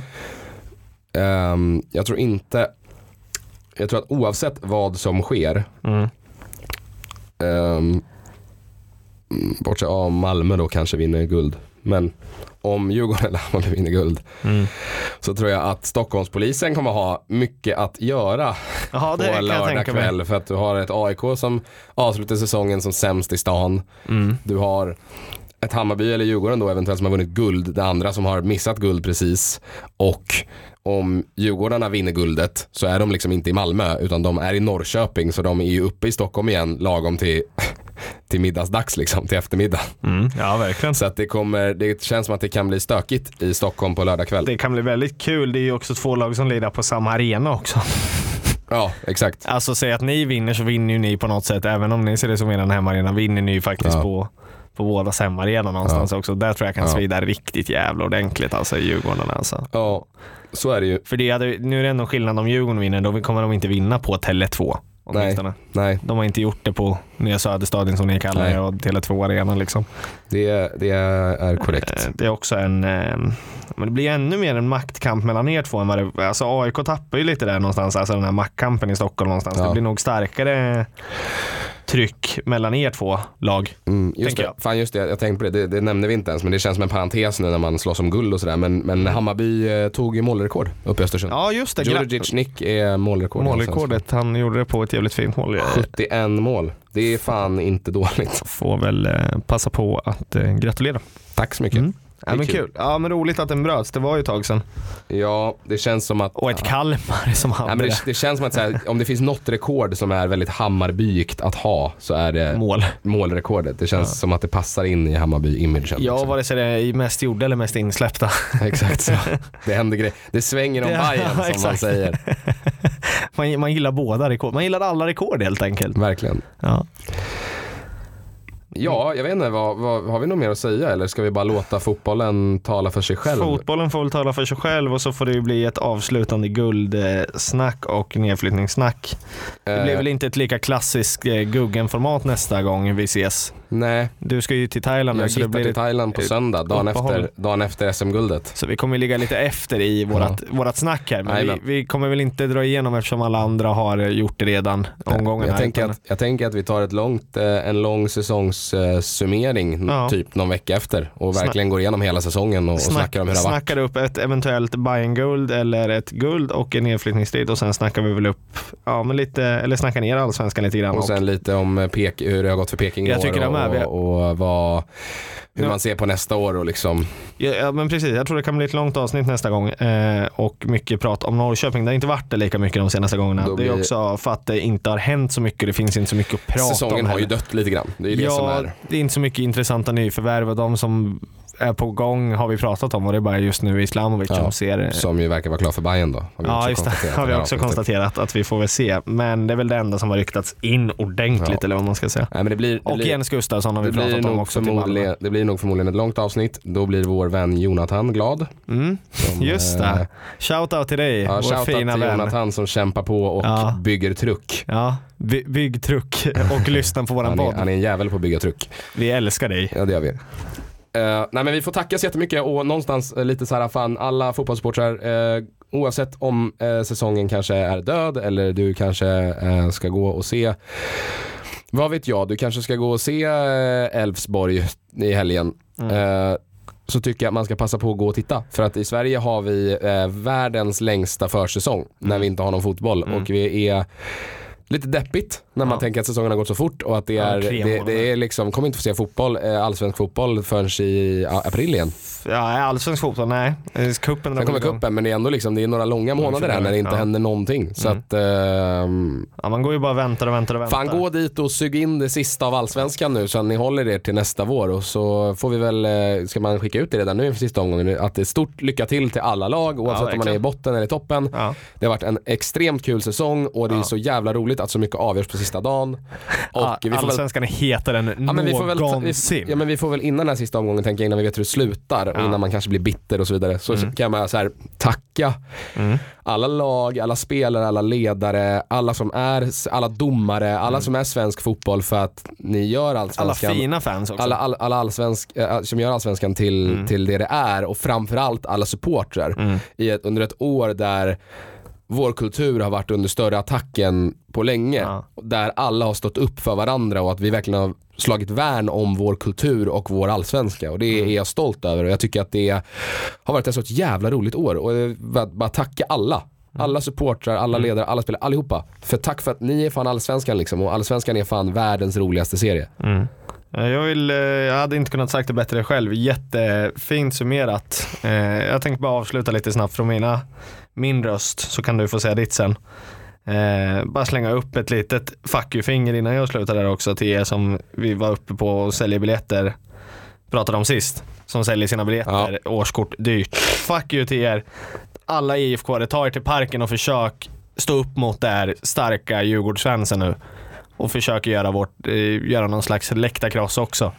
Ehm, jag tror inte, jag tror att oavsett vad som sker, Mm. um, bortsett av Malmö då kanske vinner guld, men om Djurgården eller Hammarby vinner guld Mm. så tror jag att Stockholmspolisen kommer ha mycket att göra det på lördag kväll för att du har ett AIK som avslutar säsongen som sämst i stan. Mm. Du har ett Hammarby eller Djurgården då eventuellt som har vunnit guld. Det andra som har missat guld precis. Och om Djurgårdarna vinner guldet så är de liksom inte i Malmö utan de är i Norrköping så de är ju uppe i Stockholm igen lagom till, till middagsdags liksom, till eftermiddag. Mm. Ja, verkligen. Så att det kommer, det känns som att det kan bli stökigt i Stockholm på lördag kväll. Det kan bli väldigt kul. Det är ju också två lag som lirar på samma arena också. Ja, exakt. Alltså säg att ni vinner så vinner ju ni på något sätt. Även om ni ser det som er hemmaarena vinner ni ju faktiskt Ja. på, på bådas hemmaarena någonstans också. Där tror jag kan Ja. svida riktigt jävla ordentligt alltså i Djurgården alltså. Ja, så är det ju. För det hade, nu är det ändå skillnad om Djurgården vinner, då kommer de inte vinna på Tele2. åtminstone. Nej, De har inte gjort det på Nya Söderstadion som ni kallar Nej. det och Tele2 Arena liksom. det, det är korrekt. Eh, Det är också en, eh, men det blir ännu mer en maktkamp mellan er två än vad det, alltså AIK tappar ju lite där någonstans, alltså den här maktkampen i Stockholm någonstans. Ja. Det blir nog starkare tryck mellan er två lag. Mm, just det. Fan just det, jag tänkte på det. det, det nämnde vi inte ens men det känns som en parentes nu när man slåss om guld och sådär. Men, men Hammarby eh, tog ju målrekord uppe i Östersund. Ja just det, Djurdjic Nick är målrekord. målrekordet, han gjorde det på ett jävligt fint mål. Jag 71 mål. Det är fan inte dåligt. får väl eh, passa på att eh, gratulera. Tack så mycket. Mm. Ja, men kul. kul. Ja men roligt att den bröts, det var ju ett tag sedan. Ja, det känns som att... Och ett Kalmar som Ja, hade men det, det. känns som att så här, om det finns något rekord som är väldigt Hammarbyigt att ha så är det mål. målrekordet. Det känns som att det passar in i Hammarby-imagen. Ja, liksom. vare sig det är mest gjorda eller mest insläppta. Exakt så. Det händer grejer. Det svänger om Bajen som man exakt. säger. Man, man gillar båda rekord. Man gillar alla rekord helt enkelt. Verkligen. Ja. Ja, jag vet inte, vad, vad, har vi något mer att säga eller ska vi bara låta fotbollen tala för sig själv? Fotbollen får väl tala för sig själv och så får det ju bli ett avslutande guldsnack och nedflyttningssnack. Det blir Eh, väl inte ett lika klassiskt eh, Guggen-format nästa gång vi ses. Nej, Du ska ju till Thailand nu jag blir till Thailand på söndag, dagen uppehåll. efter, dagen efter SM-guldet. Så vi kommer ligga lite efter i vårat, vårat snack här. Men vi, vi kommer väl inte dra igenom eftersom alla andra har gjort det redan omgången Jag här. tänker, utan- att, jag tänker att vi tar ett långt, eh, en lång säsongssummering Ja. typ någon vecka efter och Snack- verkligen går igenom hela säsongen och, och Snack, snackar om hur det har varit. snackar upp ett eventuellt bayern guld eller ett guld och en nedflyttningsstrid och sen snackar vi väl upp, ja men lite, eller snackar ner allsvenskan lite grann. Och sen lite om eh, Pek, hur det har gått för Peking Jag år tycker med. Vi- och, och vad, hur Ja. man ser på nästa år och liksom. Ja, ja men precis, jag tror det kan bli ett långt avsnitt nästa gång eh, och mycket prat om Norrköping. Det har inte varit det lika mycket de senaste gångerna. Då Det är blir- också för att det inte har hänt så mycket, det finns inte så mycket att prata om Säsongen har ju dött lite grann. Det är det ja, som är det är inte så mycket intressanta nyförvärv och de som är på gång har vi pratat om och det är bara just nu Islamovic Ja, som ser Som ju verkar vara klar för Bayern då. Ja just det, har vi också avsnittet. konstaterat att vi får väl se. Men det är väl det enda som har ryktats in ordentligt Ja. eller vad man ska säga. Nej, men det blir, det Och blir, Jens Gustafsson har vi pratat om också till Malmö. förmodligen, det blir nog förmodligen ett långt avsnitt. Då blir vår vän Jonathan glad. Mm, Som, just eh, det. Shoutout till dig, Ja, vår fina till vän. Jonathan som kämpar på och Ja. bygger truck. Ja, by- bygg truck och lyssna på våran podd. han är en jävel på att bygga truck. Vi älskar dig. Ja det gör vi. Eh, nej men vi får tacka så jättemycket och någonstans eh, lite så här fan alla fotbollssportrar uh, oavsett om säsongen kanske är död eller du kanske ska gå och se vad vet jag, du kanske ska gå och se Elfsborg i helgen. Mm. Så tycker jag att man ska passa på att gå och titta. För att i Sverige har vi eh, världens längsta försäsong när Mm. vi inte har någon fotboll. Mm. Och vi är lite deppigt när man Ja. tänker att säsongen har gått så fort och att det Ja, är, tre det, det är liksom, kommer inte få se fotboll, eh, allsvensk fotboll förrän i ja, april igen. Ja, allsvensk fotboll, nej. Eh, drar Sen kommer kuppen men det är ändå liksom, det är några långa månader här när det inte Ja. händer någonting. Så Mm. att, ehm, Ja, man går ju bara och väntar och väntar och väntar. fan gå dit och sug in det sista av allsvenskan nu så att ni håller er till nästa vår och så får vi väl, eh, ska man skicka ut det redan nu inför sista omgången, att det är stort lycka till till alla lag oavsett om man är i botten eller i toppen. Ja. Det har varit en extremt kul säsong och det är Ja. så jävla roligt att så mycket avgörs på sista dagen. Och Ja, vi får väl allsvenskan är hetare än Ja men, vi får väl, någonsin. ja men vi får väl innan den här sista omgången tänka innan vi vet hur det slutar och Ja. innan man kanske blir bitter och så vidare. Så Mm. kan man så här, tacka Mm. alla lag, alla spelare, alla ledare, alla som är, alla domare, alla som är svensk fotboll för att ni gör Alla allsvenskan. fina fans också. Alla, alla, alla allsvensk, äh, som gör allsvenskan till, Mm. till det det är och framförallt alla supportrar Mm. i ett, under ett år där vår kultur har varit under större attack än på länge. Ja. Där alla har stått upp för varandra och att vi verkligen har slagit värn om vår kultur och vår allsvenska. Och det Mm. är jag stolt över och jag tycker att det har varit ett så jävla roligt år. Och jag vill bara, tacka alla. Mm. Alla supportrar, alla ledare, alla spelare, allihopa. För tack för att ni är fan allsvenskan liksom och allsvenskan är fan världens roligaste serie. Mm. Eh, Jag, vill, eh, jag hade inte kunnat sagt det bättre själv. Jättefint summerat. Eh, Jag tänkte bara avsluta lite snabbt från mina, min röst så kan du få säga ditt sen. Bara slänga upp ett litet fuck you-finger innan jag slutar där också till er som vi var uppe på och säljer biljetter. Pratade om sist. Som säljer sina biljetter, årskort dyrt. Fuck you till er. Alla IFK, ta er till parken och försök stå upp mot det här starka Djurgårdssvensen nu. Och försöker göra, vårt, eh, göra någon slags läktarkross också.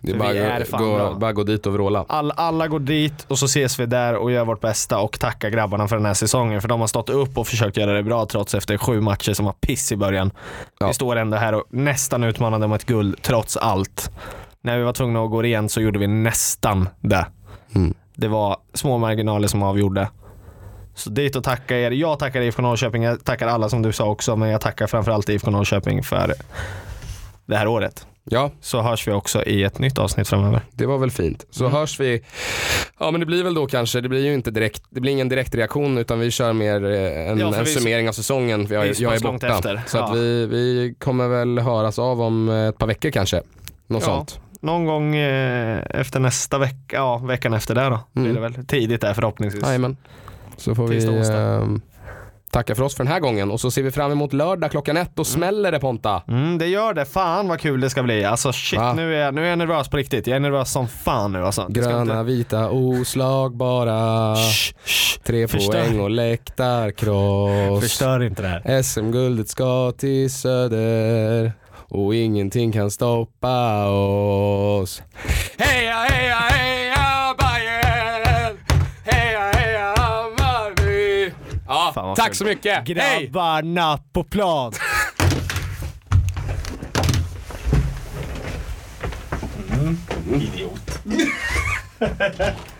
Det är bara, vi är gå, fan gå, bra. bara gå dit och vråla. All, alla går dit och så ses vi där och gör vårt bästa och tackar grabbarna för den här säsongen. För de har stått upp och försökt göra det bra trots efter sju matcher som var piss i början. Ja. Vi står ändå här och nästan utmanade om ett guld trots allt. När vi var tvungna att gå rent så gjorde vi nästan det. Mm. Det var små marginaler som avgjorde. Så dit och tacka er. Jag tackar IFK Norrköping, jag tackar alla som du sa också, men jag tackar framförallt IFK Norrköping för det här året. Ja, Så hörs vi också i ett nytt avsnitt framöver. det var väl fint. Så Mm. hörs vi. Ja men det blir väl då kanske, det blir ju inte direkt, det blir ingen direkt reaktion utan vi kör mer eh, en, Ja, en summering av säsongen. Jag, vi är jag är borta. Så att Ja. vi, vi kommer väl höras av om eh, ett par veckor kanske. Något Ja. sånt. Någon gång eh, efter nästa vecka, ja veckan efter det då. Blir Mm. det väl tidigt där förhoppningsvis. Jajamän. Så får vi Tisdag, onsdag. eh, tacka för oss för den här gången och så ser vi fram emot lördag klockan ett. Då smäller det Ponta. Mm, det gör det. Fan vad kul det ska bli. Alltså shit, Va? nu är, nu är jag nervös på riktigt. Jag är nervös som fan nu alltså. Det ska Gröna, inte- vita, oslagbara. Shh, shh. Tre Förstör. poäng och läktarkross. Förstör inte det här. SM-guldet ska till Söder och ingenting kan stoppa oss. Heja, heja, heja Fan, vad tack så mycket. Hej! Grabbarna på plan. Idiot.